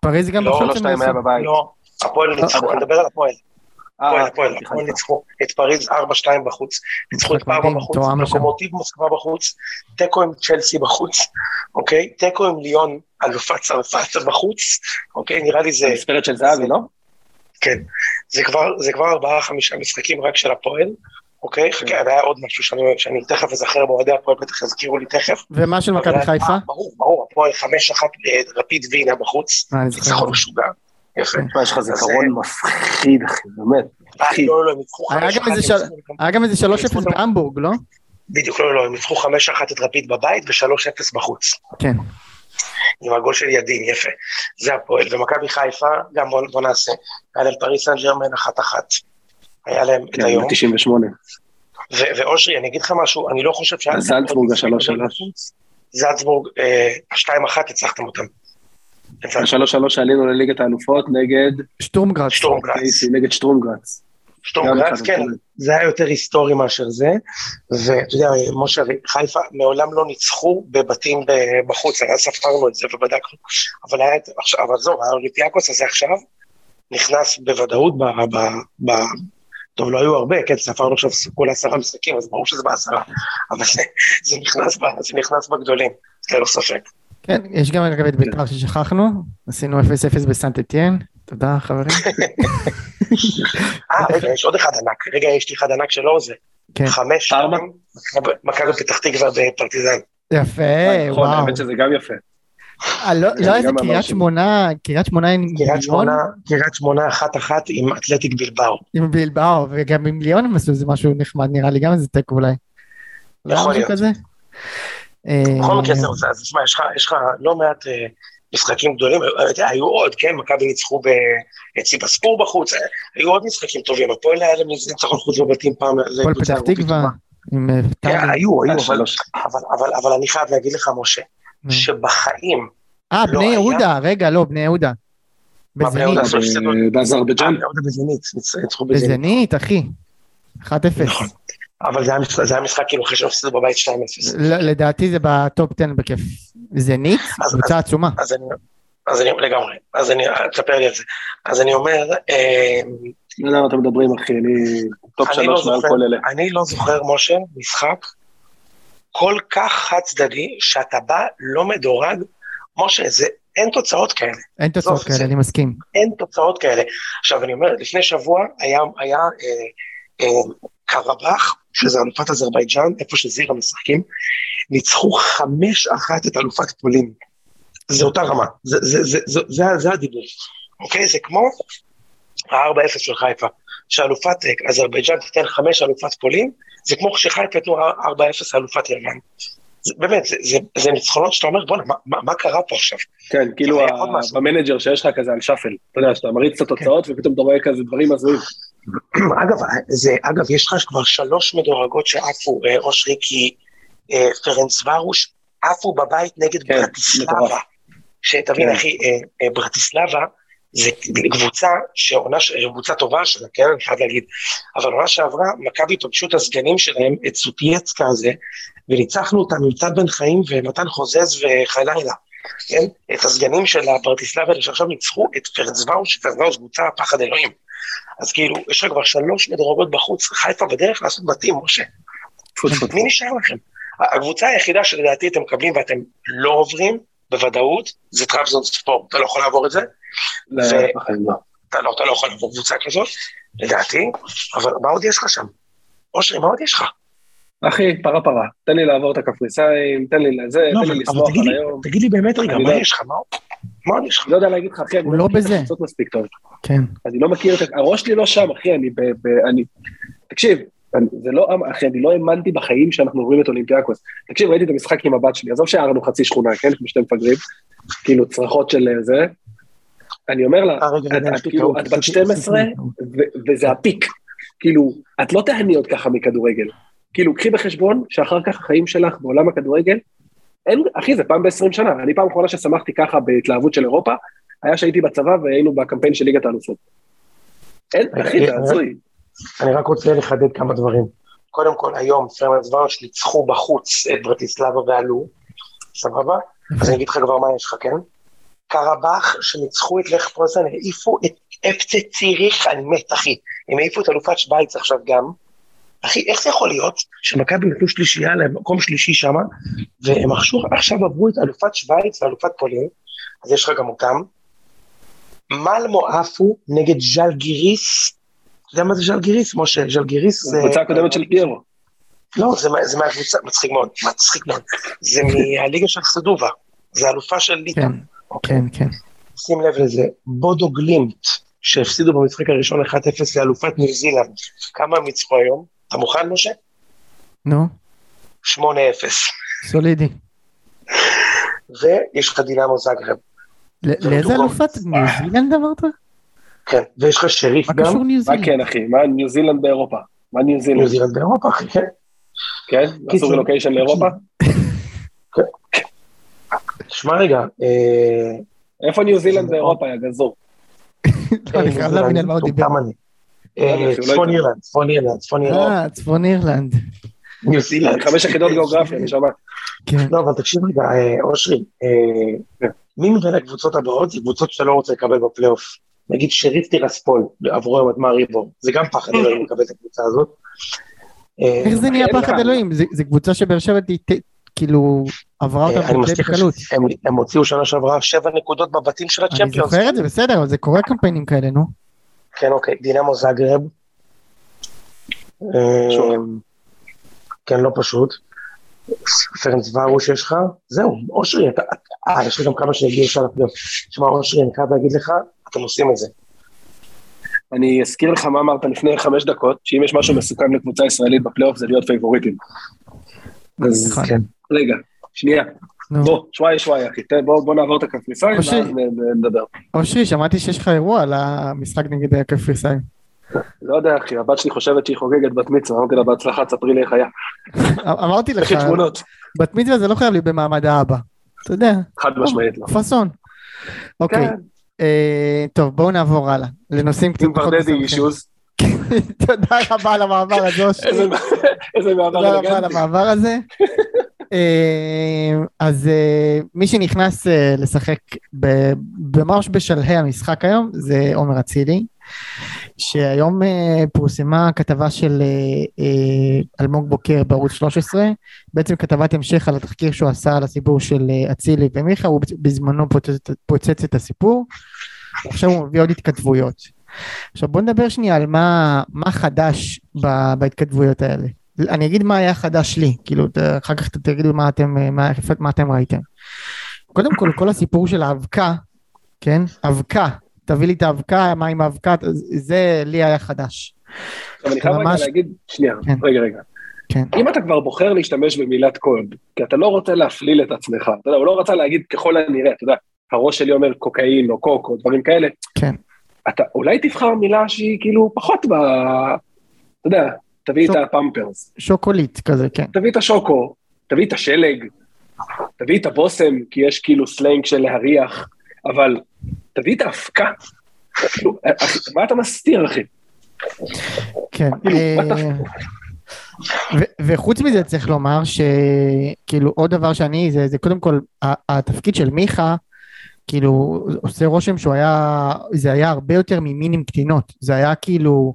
פריז גם בחוץ. לא, שתיים היה בבית. לא, הפועל ניצחו, אני מדבר על הפועל. הפועל, הפועל, הפועל ניצחו את פריז 4-2 בחוץ, ניצחו את פארמה בחוץ, לוקומוטיב מוסקבה בחוץ, תיקו עם צ'לסי בחוץ, אוקיי? תיקו עם ליון, אלופת צרפת בחוץ, אוקיי? נראה לי זה... מספרת של זהבי, לא? כן, זה כבר, זה כבר ארבעה חמישה משחקים רק של הפועל, אוקיי? חכה, היה עוד משהו שאני, שאני תכף אזכר באוהדי הפועל, בטח יזכירו לי תכף. ומה של מכבי חיפה? ברור, ברור, הפועל חמש אחת רפיד וינה בחוץ, ניצחון משוגע. יפה. יש לך זיכרון מפחיד, אחי, באמת. מפחיד. לא, לא. היה גם איזה שלוש אפס בהמבורג, לא? בדיוק, לא, לא, הם ניצחו חמש אחת את רפיד בבית ושלוש אפס בחוץ. כן. עם הגול של ידין, יפה. זה הפועל. ומכבי חיפה, גם בוא, בוא נעשה. היה להם פריס סן ג'רמן אחת-אחת. היה להם את היום. כן, 98. ואושרי, אני אגיד לך משהו, אני לא חושב שהיה... זלצבורג השלוש שלוש. זלצבורג, השתיים אחת הצלחתם אותם. השלוש שלוש שעלינו לליגת האלופות נגד... שטורמגרץ. שטורמגרץ. נגד שטורמגרץ. שטורמגרץ, כן, זה היה יותר היסטורי מאשר זה, ואתה יודע, משה, חיפה מעולם לא ניצחו בבתים בחוץ, אז ספרנו את זה ובדקנו, אבל היה, עכשיו, אבל זהו, האולימפיאקוס הזה עכשיו נכנס בוודאות ב... ב, ב טוב, לא היו הרבה, כן, ספרנו עכשיו כולה עשרה משחקים, אז ברור שזה בעשרה, אבל זה, זה, נכנס, זה נכנס בגדולים, ללא ספק. כן, יש גם אגב את בית"ר ששכחנו, עשינו 0-0 בסנטטיאן, תודה חברים. אה, רגע, יש עוד אחד ענק, רגע, יש לי אחד ענק שלא זה. כן. חמש, מכבי פתח תקווה בפרטיזן. יפה, וואו. האמת שזה גם יפה. לא, לא איזה קריית שמונה, קריית שמונה עם ליון? קריית שמונה אחת אחת עם אתלטיק בלבאו. עם בלבאו, וגם עם ליון הם עשו איזה משהו נחמד, נראה לי גם איזה תיקו אולי. יכול להיות. בכל מקרה זהו, אז תשמע, יש לך לא מעט משחקים גדולים, היו עוד, כן, מכבי ניצחו בציבספור בחוץ, היו עוד משחקים טובים, הפועל היה להם ניצחון חוץ בבתים פעם. הפועל פתח תקווה. היו, היו, אבל אני חייב להגיד לך, משה, שבחיים... אה, בני יהודה, רגע, לא, בני יהודה. בזנית. בזנית, אחי. 1-0. נכון. אבל זה היה משחק כאילו אחרי שהפסידו בבית 2-0. לדעתי זה בטופ 10 בכיף. זנית, קבוצה עצומה. אז אני, לגמרי, אז אני, תספר לי על זה. אז אני אומר... לא יודע מה אתם מדברים אחי, אני טופ שלוש מעל כל אלה. אני לא זוכר, משה, משחק כל כך חד צדדי, שאתה בא לא מדורג, משה, זה, אין תוצאות כאלה. אין תוצאות כאלה, אני מסכים. אין תוצאות כאלה. עכשיו, אני אומר, לפני שבוע היה, היה אה, אה, קרבח, שזה אלופת אזרבייג'אן, איפה שזירה משחקים, ניצחו חמש אחת את אלופת פולין. זה אותה רמה, זה, זה, זה, זה, זה, זה הדיבור, אוקיי? זה כמו ה-4-0 של חיפה, שאלופת אזרבייג'אן תיתן חמש אלופת פולין, זה כמו שחיפה יתנו 4-0 אלופת יוון. באמת, זה, זה, זה ניצחונות שאתה אומר, בוא'נה, מה, מה, מה קרה פה עכשיו? כן, כאילו במנג'ר שיש לך כזה על shuffle, אתה יודע, שאתה מריץ את התוצאות כן. ופתאום אתה רואה כזה דברים הזויים. אגב, זה, אגב, יש לך כבר שלוש מדורגות שעפו, אה, אושרי, כי אה, פרנצווארוש עפו בבית נגד כן, ברטיסלבה. שתבין, אחי, אה, ברטיסלבה זה קבוצה שעונה, קבוצה טובה שלה, כן, אני חייב להגיד, אבל עונה שעברה, מכבי פגשו את הסגנים שלהם, את סוטייסקה הזה, וניצחנו אותם עם טל בן חיים ומתן חוזז וחלילה, כן, את הסגנים של הפרטיסלבה שעכשיו ניצחו את פרצוואוש, שפרצוואוש קבוצה פחד אלוהים. אז כאילו, יש לך כבר שלוש מדורגות בחוץ, חיפה בדרך לעשות בתים, משה. מי נשאר לכם? הקבוצה היחידה שלדעתי אתם מקבלים ואתם לא עוברים, בוודאות, זה טראבזון ספורט, אתה לא יכול לעבור את זה. לא, לא. אתה לא, אתה לא יכול לעבור קבוצה כזאת, לדעתי, אבל מה עוד יש לך שם? אושרי, מה עוד יש לך? אחי, פרה פרה, תן לי לעבור את הקפריסאים, תן לי לזה, לא, תן לי לשמוח על היום. תגיד לי באמת רגע, מה יש לך? מה יש לך? לא יודע להגיד לך, אחי, אני לא בזה. מספיק טוב. כן. אני לא מכיר את... הראש שלי לא שם, אחי, אני... תקשיב, זה לא, אחי, אני לא האמנתי בחיים שאנחנו עוברים את אולימפיאקוס. תקשיב, ראיתי את המשחק עם הבת שלי, עזוב שהערנו חצי שכונה, כן? כמו שאתם מפגרים, כאילו צרחות של זה. אני אומר לה, כאילו, את בת 12 וזה הפיק. כאילו, את לא תהני עוד ככה מכדורגל. כאילו, קחי בחשבון שאחר כך החיים שלך בעולם הכדורגל, אין, אחי, זה פעם ב-20 שנה. אני פעם אחרונה ששמחתי ככה בהתלהבות של אירופה, היה שהייתי בצבא והיינו בקמפיין של ליגת האלופות. אין, אחי, זה הזוי. אני רק רוצה לחדד כמה דברים. קודם כל, היום פרמנס ורש ניצחו בחוץ את ברטיסלבה ועלו, סבבה? אז אני אגיד לך כבר מה יש לך, כן? קרבאח, שניצחו את לך פרוזן, העיפו את אפצה ציריך, אני מת, אחי. הם העיפו את אלופת שווייץ עכשיו גם. אחי, איך זה יכול להיות שמכבי נתנו שלישייה למקום שלישי שם, והם עכשיו, עברו את אלופת שווייץ ואלופת פולין, אז יש לך גם אותם. מלמו עפו נגד ז'לגיריס, אתה יודע מה זה ז'לגיריס, משה? ז'לגיריס זה... הקבוצה הקודמת של פיירו. לא, זה מהקבוצה, מצחיק מאוד, מצחיק מאוד. זה מהליגה של סדובה, זה אלופה של ליטא. כן, כן, כן. שים לב לזה, בודו גלימט, שהפסידו במשחק הראשון 1-0 לאלופת ניו זילנד, כמה הם ניצחו היום? אתה מוכן, משה? נו. 8-0. סולידי. ויש לך דינמו זאגרב. לאיזה אלופת? ניו זילנד אמרת? כן, ויש לך שריף גם. מה קשור ניו זילנד? מה כן, אחי? מה ניו זילנד באירופה? מה ניו זילנד? ניו זילנד באירופה, אחי, כן. כן? עשו רילוקיישן לאירופה? כן. שמע רגע, איפה ניו זילנד באירופה, יא גזור? אני חייב להבין על מה הוא דיבר. צפון אירלנד, צפון אירלנד, צפון אירלנד. אה, צפון אירלנד. ניו זילנד. חמש יחידות גיאוגרפיה, נשמה. כן. לא, אבל תקשיב רגע, אושרי, מי מבין הקבוצות הבאות זה קבוצות שאתה לא רוצה לקבל בפלייאוף. נגיד שריף טירספול, עבורו את מאריבו, זה גם פחד אלוהים לקבל את הקבוצה הזאת. איך זה נהיה פחד אלוהים? זה קבוצה שבאר שבע כאילו עברה אותה בקלות. הם הוציאו שנה שעברה שבע נקודות בבתים של הצ'מפיונס. אני זוכר את זה, בסדר, אבל זה קורה קמפיינים כאלה, נו. כן, אוקיי, דינמו זאגרב. כן, לא פשוט. פרנס ורוש יש לך, זהו, אושרי, אתה, אה, יש לי גם כמה שהגיעו עכשיו לפלייאוף. תשמע, אושרי, אני חייב להגיד לך, אתם עושים את זה. אני אזכיר לך מה אמרת לפני חמש דקות, שאם יש משהו מסוכן לקבוצה ישראלית בפלייאוף זה להיות פייבוריטים. אז כן. רגע, שנייה. בוא, שוואי שוואי אחי, בוא נעבור את הקפריסאים ואז נדבר. אושרי, שמעתי שיש לך אירוע על המשחק נגד הקפריסאים. לא יודע אחי, הבת שלי חושבת שהיא חוגגת בת מצווה, אמרתי לה בהצלחה, תספרי לי איך היה. אמרתי לך, בת מצווה זה לא חייב להיות במעמד האבא, אתה יודע. חד משמעית לא. פאסון. אוקיי, טוב בואו נעבור הלאה, לנושאים קצת פחות אישוז. תודה רבה על המעבר הזה, איזה מעבר תודה רבה על המעבר הזה. אז מי שנכנס לשחק ממש בשלהי המשחק היום זה עומר אצילי. שהיום פורסמה כתבה של אלמוג בוקר בערוץ 13, בעצם כתבת המשך על התחקיר שהוא עשה על הסיפור של אצילי ומיכה, הוא בזמנו פוצץ את הסיפור, עכשיו הוא מביא עוד התכתבויות. עכשיו בוא נדבר שנייה על מה, מה חדש בהתכתבויות האלה. אני אגיד מה היה חדש לי, כאילו אחר כך תגידו מה אתם, מה, מה אתם ראיתם. קודם כל כל הסיפור של האבקה, כן? אבקה תביא לי את האבקה, מה עם האבקה, זה לי היה חדש. עכשיו אני חייב רגע להגיד, שנייה, כן. רגע רגע. כן. אם אתה כבר בוחר להשתמש במילת קוד, כי אתה לא רוצה להפליל את עצמך, אתה יודע, הוא לא רצה להגיד ככל הנראה, אתה יודע, הראש שלי אומר קוקאין או קוק או דברים כאלה, כן. אתה אולי תבחר מילה שהיא כאילו פחות ב... אתה יודע, תביא שוק... את הפמפרס. שוקולית כזה, כן. תביא את השוקו, תביא את השלג, תביא את הבושם, כי יש כאילו סלנג של להריח, אבל תביא את האבקה, כאילו, מה אתה מסתיר, אחי? כן. כאילו, אה, וחוץ מזה צריך לומר שכאילו עוד דבר שאני, זה, זה קודם כל התפקיד של מיכה, כאילו עושה רושם שהוא היה, זה היה הרבה יותר ממין עם קטינות, זה היה כאילו,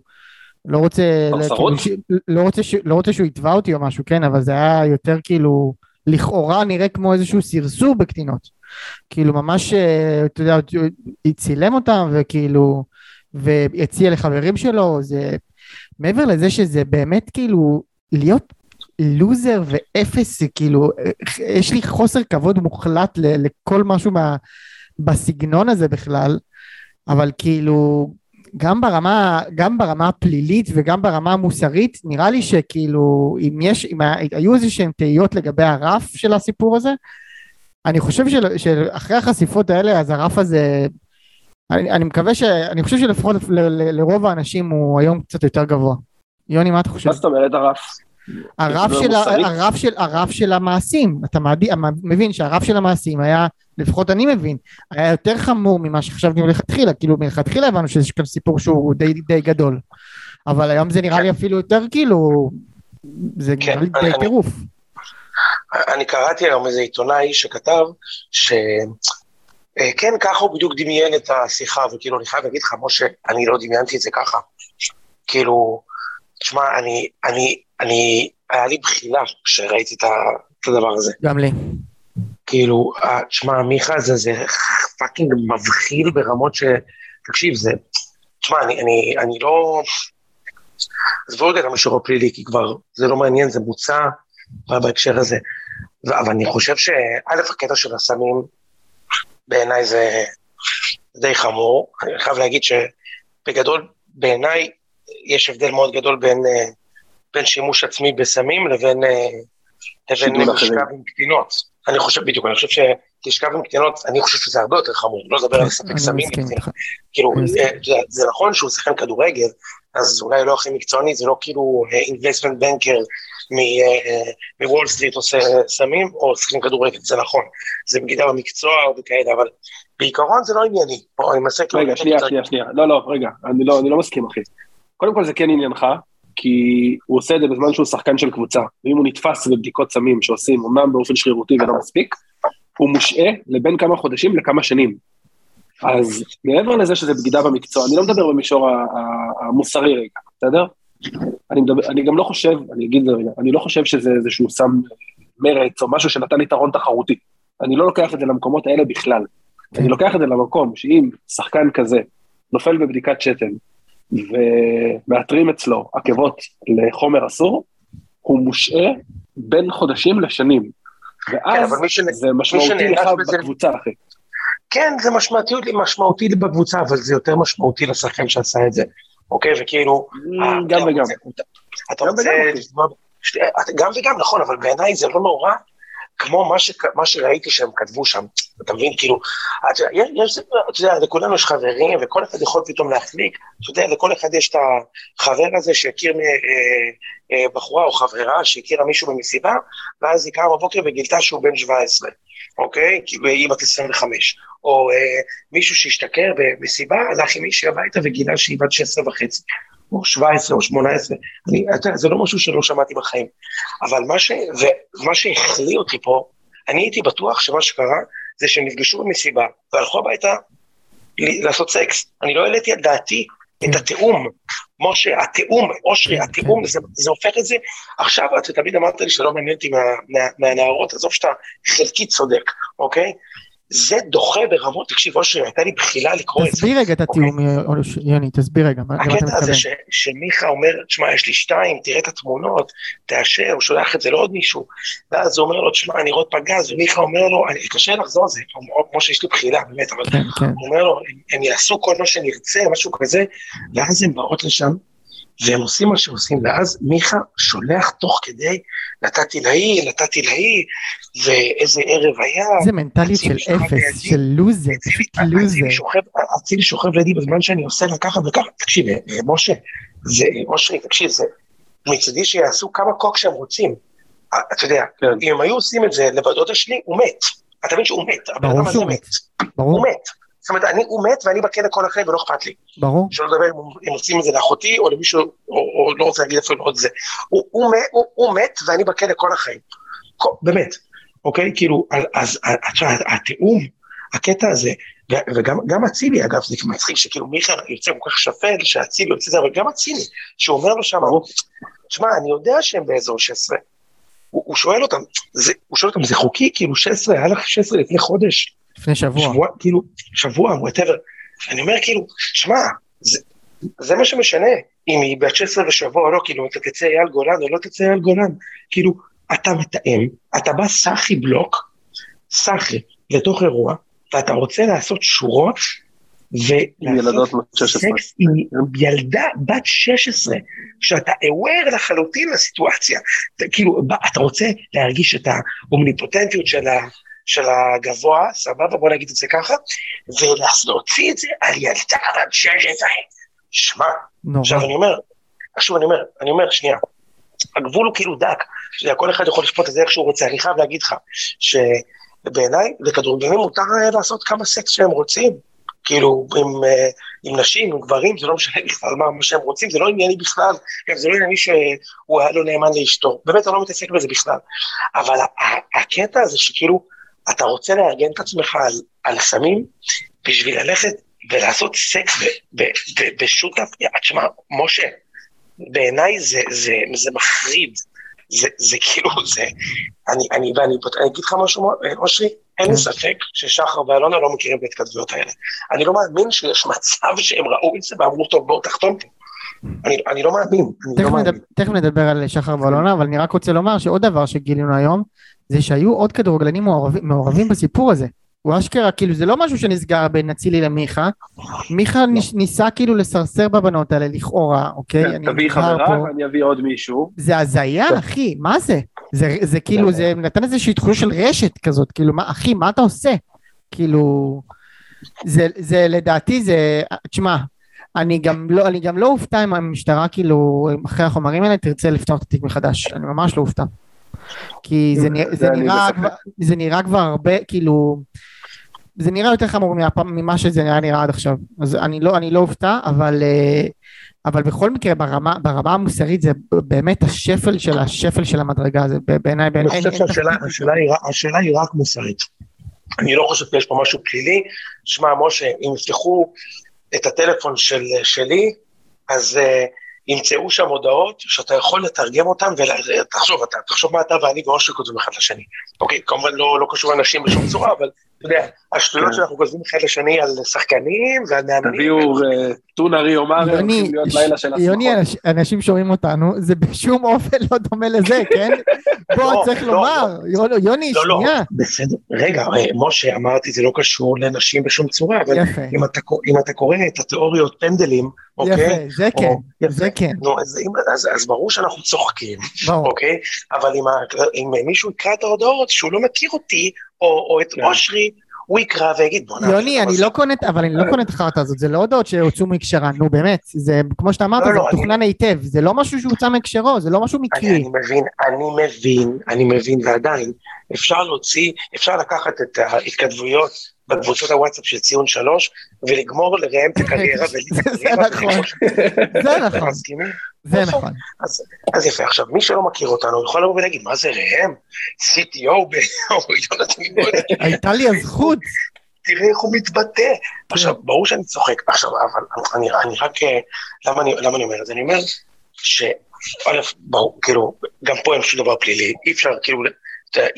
לא רוצה, כאילו, לא, רוצה, לא רוצה שהוא יתבע אותי או משהו, כן, אבל זה היה יותר כאילו, לכאורה נראה כמו איזשהו סרסור בקטינות, כאילו ממש, אה, אתה יודע, הוא צילם אותם וכאילו, והציע לחברים שלו, זה, מעבר לזה שזה באמת כאילו, להיות לוזר ואפס, כאילו, יש לי חוסר כבוד מוחלט לכל משהו מה, בסגנון הזה בכלל, אבל כאילו, גם ברמה, גם ברמה הפלילית וגם ברמה המוסרית, נראה לי שכאילו, אם יש, אם היו איזה שהן תהיות לגבי הרף של הסיפור הזה, אני חושב של, שאחרי החשיפות האלה, אז הרף הזה, אני, אני מקווה ש... אני חושב שלפחות ל, ל, לרוב האנשים הוא היום קצת יותר גבוה. יוני, מה אתה חושב? מה זאת אומרת הרף? הרף של, הרף, של, הרף של המעשים, אתה מבין שהרף של המעשים היה, לפחות אני מבין, היה יותר חמור ממה שחשבתי מלכתחילה, כאילו מלכתחילה הבנו שיש כאן סיפור שהוא די, די גדול, אבל היום זה נראה לי כן. אפילו יותר כאילו, זה כן, נראה לי די טירוף. אני קראתי היום איזה עיתונאי שכתב שכן, ככה הוא בדיוק דמיין את השיחה, וכאילו אני חייב להגיד לך, משה, אני לא דמיינתי את זה ככה. כאילו, תשמע, אני, אני, אני, היה לי בחילה כשראיתי את הדבר הזה. גם לי. כאילו, תשמע, מיכה זה, זה fucking מבחיל ברמות ש... תקשיב, זה... תשמע, אני, אני, אני לא... עזבו רגע את המישור הפלילי, כי כבר זה לא מעניין, זה בוצע בהקשר הזה. אבל אני חושב שא', הקטע של הסמים, בעיניי זה די חמור. אני חייב להגיד שבגדול, בעיניי, יש הבדל מאוד גדול בין, אה, בין שימוש עצמי בסמים לבין, אה, לבין לשכב עם קטינות. אני חושב, בדיוק, אני חושב שתשכב עם קטינות, אני חושב שזה הרבה יותר חמור, לא לדבר על לספק סמים. כאילו, אה, זה נכון שהוא שחקן כדורגל, אז אולי לא הכי מקצועני, זה לא כאילו investment banker מוול סטריט עושה סמים, או שחקן כדורגל, זה נכון. זה בגידה במקצוע או בכאלה, אבל בעיקרון זה לא ענייני. אני מנסה כאילו... רגע, שנייה, שנייה, שנייה. לא, לא, רגע, אני לא, לא מסכים, אחי. קודם כל זה כן עניינך, כי הוא עושה את זה בזמן שהוא שחקן של קבוצה, ואם הוא נתפס בבדיקות סמים שעושים אמנם באופן שרירותי ולא מספיק, הוא מושעה לבין כמה חודשים לכמה שנים. אז מעבר לזה שזה בגידה במקצוע, אני לא מדבר במישור המוסרי רגע, בסדר? אני, מדבר, אני גם לא חושב, אני אגיד את זה רגע, אני לא חושב שזה איזשהו סם מרץ או משהו שנתן יתרון תחרותי. אני לא לוקח את זה למקומות האלה בכלל. אני לוקח את זה למקום שאם שחקן כזה נופל בבדיקת שתן, ומאתרים אצלו עקבות לחומר אסור, הוא מושעה בין חודשים לשנים. ואז כן, שנ... זה משמעותי לך בזה... בקבוצה, אחי. כן, זה משמעותי, משמעותי בקבוצה, אבל זה יותר משמעותי לשחקן שעשה את זה, אוקיי? וכאילו... גם וגם. אתה רוצה... גם וגם, נכון, אבל בעיניי זה לא נורא כמו מה, ש, מה שראיתי שהם כתבו שם, אתה מבין, כאילו, אתה יש, אתה יודע, לכולנו יש חברים, וכל אחד יכול פתאום להחליק, אתה יודע, לכל אחד יש את החבר הזה שהכיר אה, אה, בחורה או חברה שהכירה מישהו במסיבה, ואז היא קמה בבוקר וגילתה שהוא בן 17, אוקיי? כאילו, היא בת 25. או אה, מישהו שהשתכר במסיבה, הלך עם מישהי הביתה וגילה שהיא בת 16 וחצי. או 17 או 18, אני, אתה זה לא משהו שלא שמעתי בחיים. אבל מה, ש, ומה שהחליא אותי פה, אני הייתי בטוח שמה שקרה זה שהם נפגשו במסיבה והלכו הביתה לעשות סקס. אני לא העליתי על דעתי את. התיאום. משה, התיאום, אושרי, התיאום. זה, זה הופך את זה. עכשיו אתה תמיד אמרת לי שלא מעניין אותי מה, מה, מהנערות, עזוב שאתה חלקית צודק, אוקיי? זה דוחה ברמות, תקשיב, אושרי, הייתה לי בחילה לקרוא את זה. תסביר רגע את אוקיי. יוני, תסביר רגע, מה אתה מתכוון. הקטע הזה שמיכה אומר, תשמע, יש לי שתיים, תראה את התמונות, תאשר, הוא שולח את זה לעוד מישהו, ואז הוא אומר לו, תשמע, אני רואה פגז, ומיכה אומר לו, אני קשה לחזור על זה, כמו שיש לי בחילה, באמת, אבל כן, כן. הוא אומר לו, הם יעשו כל מה שנרצה, משהו כזה, ואז הן באות לשם, והם עושים מה שעושים, ואז מיכה שולח תוך כדי, נתתי להיא, נתתי להיא, ואיזה ערב היה. זה מנטליות של אפס, של לוזר, פשוט לוזר. אצילי שוכב לידי בזמן שאני עושה לה ככה וככה, תקשיב, אה, משה, זה, אושרי, תקשיב, זה, מצידי שיעשו כמה קוק שהם רוצים. אה, אתה יודע, כן. אם הם היו עושים את זה לבת דודה שלי, הוא מת. אתה מבין שהוא מת, הבן אדם הזה מת. ברור. הוא מת. זאת אומרת, אני, הוא מת ואני בכלא כל החיים ולא אכפת לי. ברור. שלא לדבר אם הם עושים את זה לאחותי או למישהו, או, או לא רוצה להגיד איפה עוד זה. הוא, הוא, הוא, הוא, הוא מת ואני בכלא כל החיים. כל, באמת, אוקיי? כאילו, אז התיאום, הקטע הזה, וגם אצילי, אגב, זה מצחיק שכאילו מיכה יוצא כל כך שפל, שאצילי יוצא זה, אבל גם אצילי, שהוא אומר לו שם, תשמע, אני יודע שהם באזור 16. הוא, הוא שואל אותם, זה, הוא שואל אותם, זה חוקי? כאילו 16, היה לך 16 לפני חודש. לפני שבוע. שבוע, כאילו, שבוע, whatever. אני אומר, כאילו, שמע, זה, זה מה שמשנה, אם היא בת 16 ושבוע או לא, כאילו, אתה תצא אייל גולן או לא תצא אייל גולן. כאילו, אתה מתאם, אתה בא סאחי בלוק, סאחי, לתוך אירוע, ואתה רוצה לעשות שורות, ולעשות סקס עם ילדה בת 16, שאתה aware לחלוטין לסיטואציה. כאילו, אתה רוצה להרגיש את האומניפוטנטיות של, ה, של הגבוה, סבבה, בוא נגיד את זה ככה, ולהוציא את זה על ילדה בת 16. שמע, עכשיו אני אומר, שוב אני אומר, אני אומר, שנייה, הגבול הוא כאילו דק, שכל אחד יכול לשפוט את זה איך שהוא רוצה, אני חייב להגיד לך, שבעיניי לכדורגלנים מותר לעשות כמה סקס שהם רוצים, כאילו עם, אה, עם נשים, עם גברים, זה לא משנה בכלל מה, מה שהם רוצים, זה לא ענייני בכלל, גם זה לא ענייני שהוא היה לא נאמן לאשתו, באמת אני לא מתעסק בזה בכלל, אבל הקטע הזה שכאילו, אתה רוצה לארגן את עצמך על, על סמים בשביל ללכת ולעשות סקס בשותף, תשמע, משה, בעיניי זה, זה, זה מחריד, זה, זה כאילו, זה, אני, אני, ואני אני אגיד לך משהו, אושרי, אין לי כן. ספק ששחר ואלונה לא מכירים את ההתכתבויות האלה. אני לא מאמין שיש מצב שהם ראו את זה ואמרו, טוב, בואו תחתום פה. אני, אני לא מאמין, אני לא מאמין. תכף נדבר על שחר ואלונה, אבל אני רק רוצה לומר שעוד דבר שגילינו היום, זה שהיו עוד כדורגלנים מעורבים, מעורבים בסיפור הזה. הוא אשכרה, כאילו זה לא משהו שנסגר בין אצילי למיכה, מיכה לא. ניסה כאילו לסרסר בבנות האלה לכאורה, אוקיי? כן, תביא חברה ואני אביא עוד מישהו. זה הזיה, אחי, מה זה? זה, זה כאילו, זה נתן איזושהי תחושה של רשת כזאת, כאילו, מה, אחי, מה אתה עושה? כאילו, זה, זה לדעתי זה, תשמע, אני גם לא, אני גם לא אופתע אם המשטרה כאילו, אחרי החומרים האלה תרצה לפתוח את התיק מחדש, אני ממש לא אופתע. כי זה, זה, זה, נראה, כבר, זה נראה כבר הרבה, כאילו, זה נראה יותר חמור ממה שזה נראה נראה עד עכשיו, אז אני לא, אני לא אופתע, אבל, אה, אבל בכל מקרה ברמה, ברמה המוסרית זה באמת השפל של השפל של המדרגה, זה בעיניי, אני חושב שהשאלה השאלה היא רק מוסרית. אני לא חושב שיש פה משהו פלילי. שמע, משה, אם יפתחו את הטלפון של, שלי, אז uh, ימצאו שם הודעות שאתה יכול לתרגם אותן, ותחשוב, אתה, תחשוב מה אתה ואני ואושר כותבים אחד לשני. אוקיי, כמובן לא, לא קשור לאנשים בשום צורה, אבל יודע, השטויות כן. שאנחנו כותבים אחד לשני על שחקנים ועל מאמנים. תביאו אה, טונארי אומר, יוני, יוני, אנשים שומעים אותנו, זה בשום אופן לא דומה לזה, כן? בוא, לא, צריך לא, לומר, לא. יוני, שנייה. בסדר, רגע, אה, משה, אמרתי, זה לא קשור לנשים בשום צורה, אבל אם אתה קורא את התיאוריות פנדלים, אוקיי? יפה, זה כן, זה כן. נו, אז ברור שאנחנו צוחקים, אוקיי? אבל אם מישהו יקרא את ההודעות שהוא לא מכיר אותי, או את כן. אושרי, הוא יקרא ויגיד בוא נעשה. יוני, אני לא קונה, אבל אני לא קונה את החרטא הזאת, זה לא הודעות שהוצאו מהקשרה, נו באמת, זה כמו שאתה אמרת, לא, זה לא, מתוכנן היטב, זה לא משהו שהוצא מהקשרו, זה לא משהו מקרי. אני מבין, אני מבין, אני מבין, ועדיין, אפשר להוציא, אפשר לקחת את ההתכתבויות בקבוצות הוואטסאפ של ציון שלוש, ולגמור לראם את הקריירה ולי את הקריירה. זה נכון, זה נכון. זה נכון. נכון. אז יפה, עכשיו, מי שלא מכיר אותנו יכול לבוא ולהגיד, מה זה ראם? CTO ביונתן הייתה לי הזכות. תראה איך הוא מתבטא. עכשיו, ברור שאני צוחק. עכשיו, אבל אני רק, אה, למה אני אומר את זה? אני אומר ש... א', ברור, כאילו, גם פה אין שום דבר פלילי, אי אפשר, כאילו, אי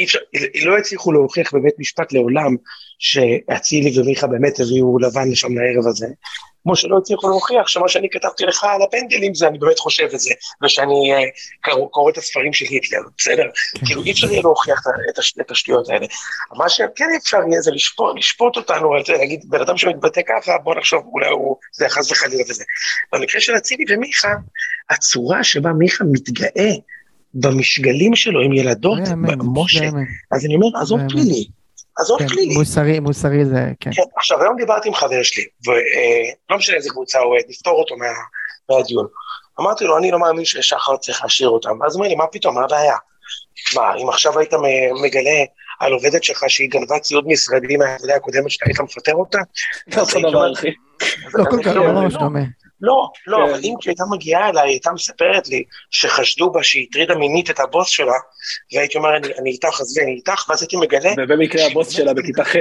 אפשר, לא הצליחו להוכיח בבית משפט לעולם שאצילי ומיכה באמת הביאו לבן לשם לערב הזה. כמו שלא הצליחו להוכיח שמה שאני כתבתי לך על הפנדלים זה אני באמת חושב את זה, ושאני uh, קורא את הספרים של היטלר, בסדר? כן. כאילו אי אפשר יהיה להוכיח את, הש, את השטויות האלה. מה שכן אפשר יהיה זה לשפוט, אותנו, להגיד, בן אדם שמתבטא ככה, בוא נחשוב, אולי הוא, זה חס וחלילה וזה. במקרה של אצילי ומיכה, הצורה שבה מיכה מתגאה במשגלים שלו עם ילדות, משה, אז אני אומר, עזוב פלילי. עזוב כן, פלילי. מוסרי, מוסרי זה, כן. כן. עכשיו, היום דיברתי עם חבר שלי, ולא משנה איזה קבוצה הוא אוהד, נפתור אותו מה, מהדיון. אמרתי לו, אני לא מאמין ששחר צריך להשאיר אותם. ואז הוא אומר לי, מה פתאום, מה הבעיה? מה, אם עכשיו היית מגלה על עובדת שלך שהיא גנבה ציוד משרדי מהעבודה הקודמת שאתה היית מפטר אותה? לא אותו דבר, אחי. לא כל כך, לא ממש דומה. לא, לא, אבל אם כשהייתה מגיעה אליי, היא הייתה מספרת לי שחשדו בה שהיא הטרידה מינית את הבוס שלה, והייתי אומר, אני איתך, עזבי, אני איתך, ואז הייתי מגלה... ובמקרה הבוס שלה בכיתה ח'.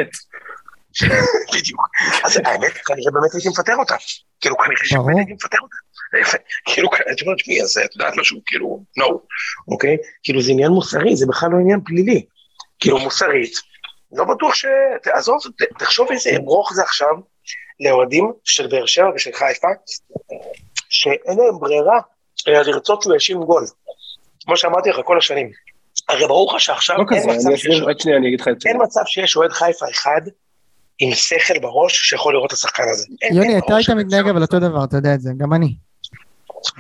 בדיוק. אז האמת, כנראה באמת הייתי מפטר אותה. כאילו, כנראה שבאמת הייתי מפטר אותה. כאילו, הייתי אומר, תשמעי, אז את יודעת משהו, כאילו, no, אוקיי? כאילו, זה עניין מוסרי, זה בכלל לא עניין פלילי. כאילו, מוסרית, לא בטוח ש... עזוב, תחשוב איזה ברוך זה עכשיו לאוהדים של באר שבע ושל חיפה, שאין להם ברירה אלא לרצות שהוא ישים גול. כמו שאמרתי לך כל השנים. הרי ברור לך שעכשיו לא אין מצב שיש... עוד שנייה, אני אגיד לך את זה. אין מצב שיש אוהד חיפה אחד עם שכל בראש שיכול לראות את השחקן הזה. יוני, אתה היית מתנהג אבל אותו דבר, אתה יודע את זה, גם אני.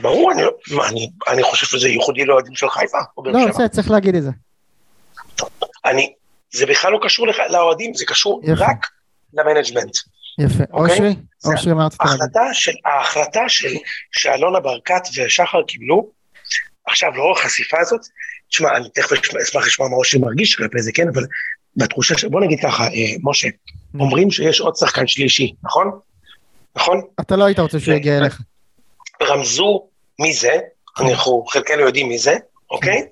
ברור, אני, מה, אני, אני חושב שזה ייחודי לאוהדים של חיפה. לא, זה צריך להגיד את זה. אני, זה בכלל לא קשור לאוהדים, זה קשור יפה. רק ל management. יפה. אוקיי? אושרי? אושרי, מה רצית להגיד? ההחלטה של, שאלונה ברקת ושחר קיבלו, עכשיו לאור החשיפה הזאת, תשמע, אני תכף אשמח לשמוע מה אושרי מרגיש כלפי זה, כן, אבל בתחושה של, בוא נגיד ככה, אה, משה, אומרים שיש עוד שחקן שלישי, נכון? נכון? אתה לא היית רוצה שהוא יגיע אליך. רמזו מי זה, אנחנו חלקנו יודעים מי זה, אוקיי?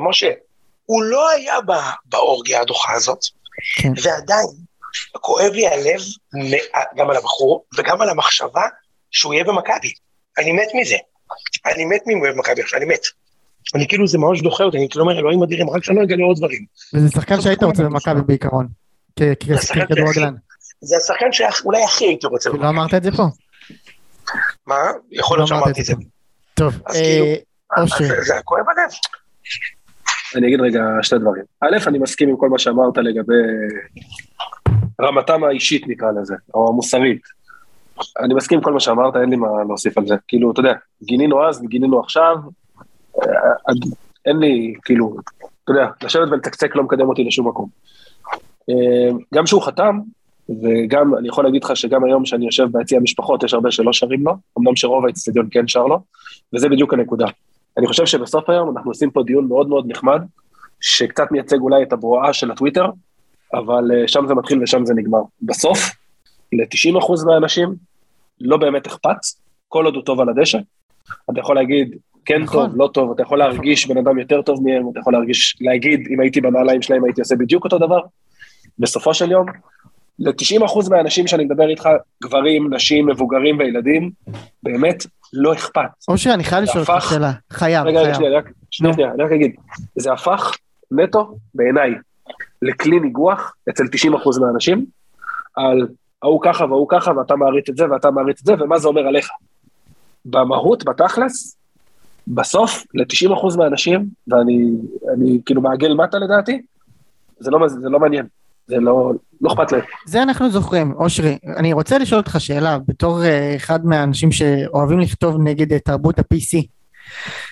משה, הוא לא היה באורגיה הדוחה הזאת, כן. ועדיין, כואב לי הלב גם על הבחור וגם על המחשבה שהוא יהיה במכבי. אני מת מזה. אני מת ממנו במכבי עכשיו, אני מת. אני כאילו, זה ממש דוחה אותי, אני כאילו אומר, אלוהים אדירים, רק שאני לא אגלה עוד דברים. וזה שחקן שהיית רוצה במכבי בעיקרון, ככדורגלן. זה השחקן שאולי הכי הייתי רוצה. לא אמרת את זה פה. מה? יכול להיות לא שאמרתי את זה. טוב, כאילו, אושר. זה כואב הלב. אני אגיד רגע שתי דברים. א', אני מסכים עם כל מה שאמרת לגבי רמתם האישית נקרא לזה, או המוסרית. אני מסכים עם כל מה שאמרת, אין לי מה להוסיף על זה. כאילו, אתה יודע, גינינו אז, גינינו עכשיו, אה, אין לי, כאילו, אתה יודע, לשבת ולצקצק לא מקדם אותי לשום מקום. אה, גם שהוא חתם, וגם, אני יכול להגיד לך שגם היום שאני יושב ביציע המשפחות, יש הרבה שלא שרים לו, אמנם שרוב האצטדיון כן שר לו, וזה בדיוק הנקודה. אני חושב שבסוף היום אנחנו עושים פה דיון מאוד מאוד נחמד, שקצת מייצג אולי את הבועה של הטוויטר, אבל uh, שם זה מתחיל ושם זה נגמר. בסוף, ל-90% מהאנשים לא באמת אכפת, כל עוד הוא טוב על הדשא. אתה יכול להגיד, כן נכון. טוב, לא טוב, אתה יכול להרגיש בן אדם יותר טוב מהם, אתה יכול להרגיש, להגיד, אם הייתי בנעליים שלהם הייתי עושה בדיוק אותו דבר. בסופו של יום, ל-90% מהאנשים שאני מדבר איתך, גברים, נשים, מבוגרים וילדים, באמת לא אכפת. אושר, אני חייב לשאול אותך שאלה. חייב, רגע, חייב. רגע, שנייה, שנייה, רק אגיד, זה הפך נטו, בעיניי, לכלי ניגוח אצל 90% מהאנשים, על ההוא ככה והוא ככה, ואתה מעריץ את זה ואתה מעריץ את זה, ומה זה אומר עליך. במהות, בתכלס, בסוף, ל-90% מהאנשים, ואני כאילו מעגל מטה לדעתי, זה לא, זה לא מעניין. זה לא, לא אכפת להם. זה אנחנו זוכרים, אושרי. אני רוצה לשאול אותך שאלה, בתור uh, אחד מהאנשים שאוהבים לכתוב נגד uh, תרבות ה-PC.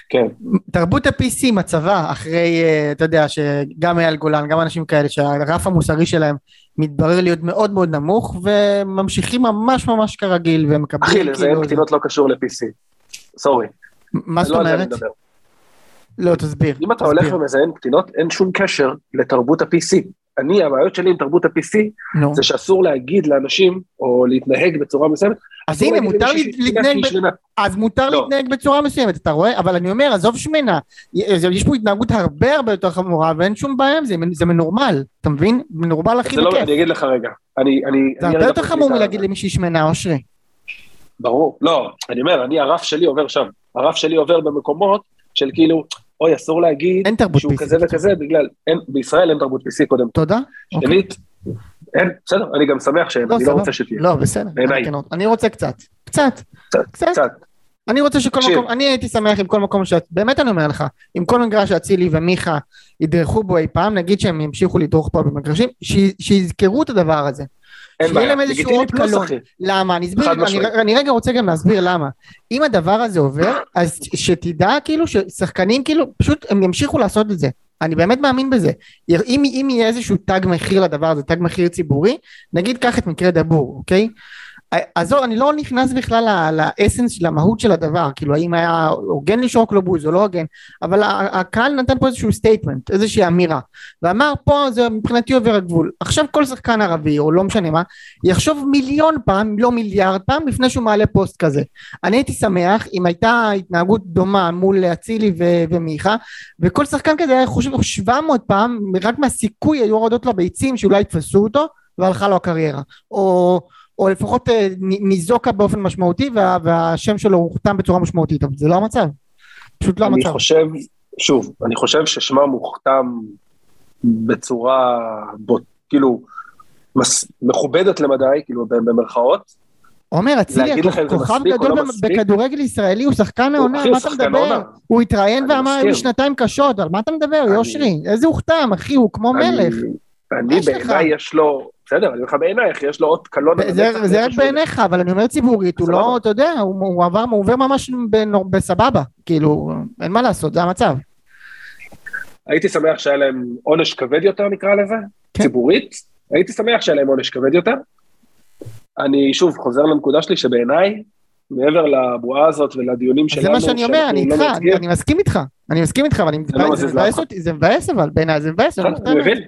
כן. תרבות ה-PC מצבה אחרי, uh, אתה יודע, שגם אייל גולן, גם אנשים כאלה, שהרף המוסרי שלהם מתברר להיות מאוד מאוד נמוך, וממשיכים ממש ממש כרגיל, ומקבלים כאילו... אחי, לזיין קטינות לא קשור ל-PC. סורי. מה זאת אומרת? לא, תסביר. אם אתה הולך ומזיין קטינות, אין שום קשר לתרבות ה-PC. אני, הבעיות שלי עם תרבות ה-PC, no. זה שאסור להגיד לאנשים, או להתנהג בצורה מסוימת. אז הנה, מותר להתנהג, ב... אז מותר לא. להתנהג בצורה מסוימת, אתה רואה? אבל אני אומר, עזוב שמנה, יש פה התנהגות הרבה הרבה יותר חמורה, ואין שום בעיה עם זה, זה מנורמל, אתה מבין? מנורמל הכי בכיף. לא, אני אגיד לך רגע, אני... אני זה הרבה יותר חמור מלהגיד למישהי שמנה, אושרי. ברור, לא, אני אומר, אני, הרף שלי עובר שם. הרף שלי עובר במקומות של כאילו, אוי, אסור להגיד אין תרבות שהוא PC. כזה וכזה, בגלל, אין, בישראל אין תרבות PC קודם. תודה. שנית, אוקיי. אין, בסדר, אני גם שמח שאין, לא, אני לא רוצה שתהיה. לא, בסדר. בעיניי. אני רוצה קצת. קצת. קצת. קצת. אני רוצה שכל תקשיב. מקום, אני הייתי שמח עם כל מקום שאת, באמת אני אומר לך, עם כל מגרש שאצילי ומיכה ידרכו בו אי פעם, נגיד שהם ימשיכו לדרוך פה במגרשים, שיזכרו את הדבר הזה. אין בעיה, איזשהו אות קלון. למה? אני אסביר, אני, אני רגע רוצה גם להסביר למה. אם הדבר הזה עובר, אז שתדע כאילו ששחקנים כאילו, פשוט הם ימשיכו לעשות את זה. אני באמת מאמין בזה. אם, אם יהיה איזשהו תג מחיר לדבר הזה, תג מחיר ציבורי, נגיד קח את מקרה דאבור, אוקיי? עזוב, אני לא נכנס בכלל ל essence של המהות של הדבר, כאילו האם היה הוגן לשרוק לו בוז או לא הוגן, אבל הקהל נתן פה איזשהו statement, איזושהי אמירה, ואמר פה זה מבחינתי עובר הגבול. עכשיו כל שחקן ערבי, או לא משנה מה, יחשוב מיליון פעם, לא מיליארד פעם, לפני שהוא מעלה פוסט כזה. אני הייתי שמח אם הייתה התנהגות דומה מול אצילי ומיכה, וכל שחקן כזה היה חושב 700 פעם, רק מהסיכוי היו יורדות לו ביצים שאולי יתפסו אותו, והלכה לו הקריירה. או... או לפחות אה, ניזוקה באופן משמעותי וה, והשם שלו הוכתם בצורה משמעותית, אבל זה לא המצב. פשוט לא אני המצב. אני חושב, שוב, אני חושב ששמה מוכתם בצורה, בוט, כאילו, מס, מכובדת למדי, כאילו במרכאות. עומר אצילי, כוכב גדול לא בכדורגל ישראלי, הוא שחקן העונה, מה אתה מדבר? הוא התראיין ואמר, היו שנתיים קשות, על מה אתה מדבר, יושרי? איזה הוכתם, אחי, הוא כמו מלך. אני בעיניי יש לו, בסדר, אני אומר לך בעינייך, יש לו עוד קלון. זה רק בעיניך, אבל אני אומר ציבורית, הוא לא, אתה יודע, הוא עובר ממש בסבבה, כאילו, אין מה לעשות, זה המצב. הייתי שמח שהיה להם עונש כבד יותר, נקרא לזה, כן. ציבורית, הייתי שמח שהיה להם עונש כבד יותר. אני שוב חוזר לנקודה שלי שבעיניי, מעבר לבועה הזאת ולדיונים שלנו, זה מה שאני אומר, אני לא איתך, אני מסכים איתך, אני מסכים איתך, אבל לא זה מבאס אותי, זה מבאס אבל, בעיניי זה מבאס, אני מבין,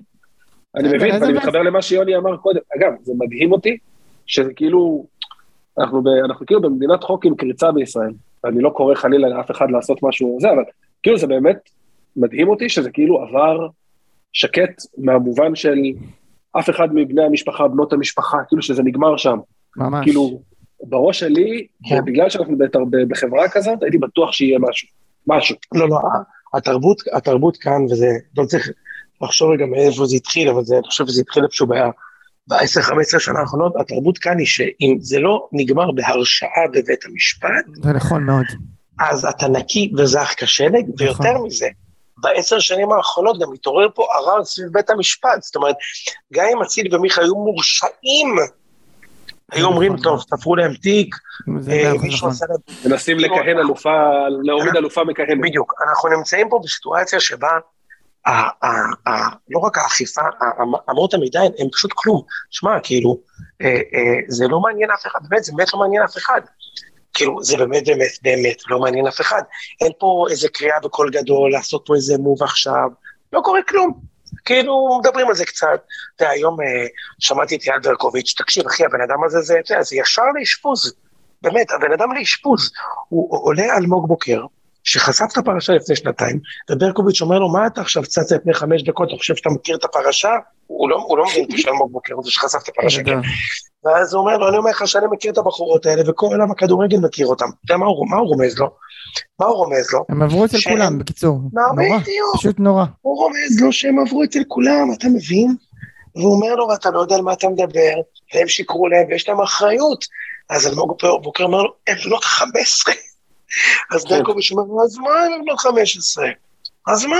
אני מבין, ואני מתחבר למה שיוני אמר קודם. אגב, זה מדהים אותי, שזה כאילו, אנחנו, ב, אנחנו כאילו במדינת חוק עם קריצה בישראל. אני לא קורא חלילה לאף אחד לעשות משהו זה, אבל כאילו זה באמת מדהים אותי שזה כאילו עבר שקט מהמובן של אף אחד מבני המשפחה, בנות המשפחה, כאילו שזה נגמר שם. ממש. כאילו, בראש שלי, כן. בגלל שאנחנו בחברה כזאת, הייתי בטוח שיהיה משהו. משהו. לא, לא, התרבות, התרבות כאן, וזה, לא צריך לחשוב רגע מאיפה זה התחיל, אבל זה, אני חושב שזה התחיל איפשהו ב-10-15 שנה האחרונות, התרבות כאן היא שאם זה לא נגמר בהרשעה בבית המשפט, זה נכון מאוד. אז אתה נקי וזך כשלג, נכון. ויותר מזה, בעשר שנים האחרונות גם התעורר פה ערר סביב בית המשפט, זאת אומרת, גם אם אצילי ומיכה היו מורשעים, היו אומרים, נכון. טוב, תפרו להם תיק, אה, מישהו עשה להם... מנסים לכהן אלופה, להוריד אלופה מכהן. בדיוק, אנחנו נמצאים פה בסיטואציה שבה לא רק האכיפה, אמות המידה הן פשוט כלום. שמע, כאילו, אה, אה, זה לא מעניין אף אחד, באמת, זה באמת לא מעניין אף אחד. כאילו, זה באמת באמת באמת לא מעניין אף אחד. אין פה איזה קריאה בקול גדול, לעשות פה איזה מוב עכשיו, לא קורה כלום. כאילו, מדברים על זה קצת. אתה יודע, היום אה, שמעתי את אייל ברקוביץ', תקשיב, אחי, הבן אדם הזה, זה, זה ישר לאשפוז. באמת, הבן אדם לאשפוז. הוא עולה אלמוג בוקר, שחשף את הפרשה לפני שנתיים, וברקוביץ' אומר לו, מה אתה עכשיו צץ לפני חמש דקות, אתה חושב שאתה מכיר את הפרשה? הוא לא, הוא לא מבין את שלמה בוקר, זה שחשף את הפרשה, כן. ואז הוא אומר לו, אני אומר לך שאני מכיר את הבחורות האלה, וכל עולם הכדורגל מכיר אותם. אתה יודע מה הוא, מה הוא רומז לו? מה הוא רומז לו? הם עברו אצל ש... כולם, בקיצור. נורא, פשוט נורא. הוא רומז לו שהם עברו אצל כולם, אתה מבין? והוא אומר לו, ואתה לא יודע על מה אתה מדבר, והם שיקרו להם, ויש להם אחריות. אז אלמוג בוקר אומר לו, הם בנות חמש עשרה. אז ברקוביץ' אומר, אז מה אם בנות 15? אז מה?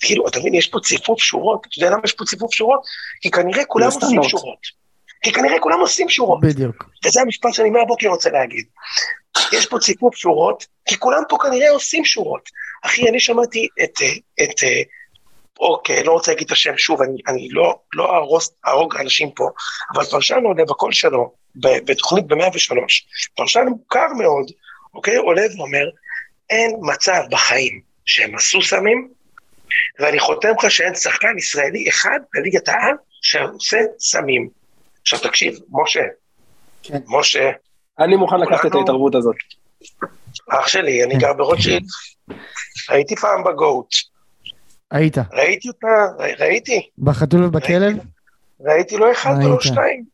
כאילו, אתה מבין, יש פה ציפוף שורות. אתה יודע למה יש פה ציפוף שורות? כי כנראה כולם עושים שורות. כי כנראה כולם עושים שורות. בדיוק. וזה המשפט שאני מהבוקר רוצה להגיד. יש פה ציפוף שורות, כי כולם פה כנראה עושים שורות. אחי, אני שמעתי את, את, אוקיי, לא רוצה להגיד את השם שוב, אני, אני לא, לא ארוס, אהרוג אנשים פה, אבל פרשן עולה בקול שלו, בתוכנית ב-103, פרשן מוכר מאוד, אוקיי? עולה ואומר, אין מצב בחיים שהם עשו סמים, ואני חותם לך שאין שחקן ישראלי אחד בליגת העל שעושה סמים. עכשיו תקשיב, משה, כן. משה... אני מוכן לקחת את ההתערבות הזאת. אח שלי, אני גר ברוטשילד, הייתי פעם בגוט. היית. ראיתי אותה, ראיתי. בחתול ובכלב? ראיתי לא אחד ולא שניים.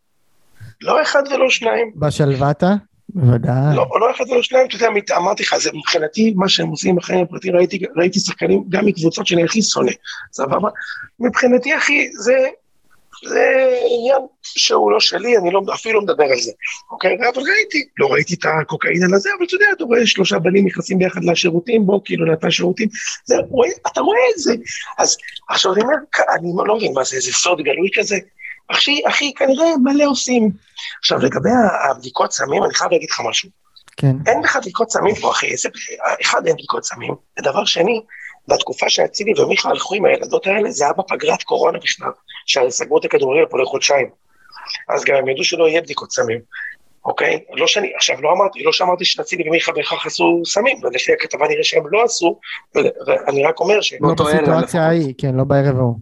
לא אחד ולא שניים. בשלוותה? בוודאי. לא, לא אחד ולא שניים, אתה יודע, אמרתי לך, זה מבחינתי, מה שהם עושים בחיים הפרטיים, ראיתי, ראיתי שחקנים גם מקבוצות שאני הכי שונא, סבבה? מבחינתי, אחי, זה, זה עניין שהוא לא שלי, אני לא, אפילו לא מדבר על זה, אוקיי? אבל ראיתי, לא ראיתי את הקוקאין על הזה, אבל אתה יודע, אתה רואה שלושה בנים נכנסים ביחד לשירותים, בוא, כאילו, נתן שירותים, זה, רואה, אתה רואה את זה. אז עכשיו אני אומר, אני לא מבין מה זה, איזה סוד גלוי כזה, אחי, אחי, כנראה מלא עושים. עכשיו, לגבי הבדיקות סמים, אני חייב להגיד לך משהו. כן. אין לך בדיקות סמים פה, אחי, איזה, אחד, אין בדיקות סמים. ודבר שני, בתקופה שאצילי ומיכה הלכו עם הילדות האלה, זה היה בפגרת קורונה בכלל, שסגרו את הכדורגל פה לחודשיים. אז גם הם ידעו שלא יהיה בדיקות סמים. אוקיי? לא שאני, עכשיו לא אמרתי, לא שאמרתי שנצילי ומיכה בהכרח עשו סמים, ולפי הכתבה נראה שהם לא עשו, ואני רק אומר ש... לא בסיטואציה ההיא, כן, לא בערב ההוא.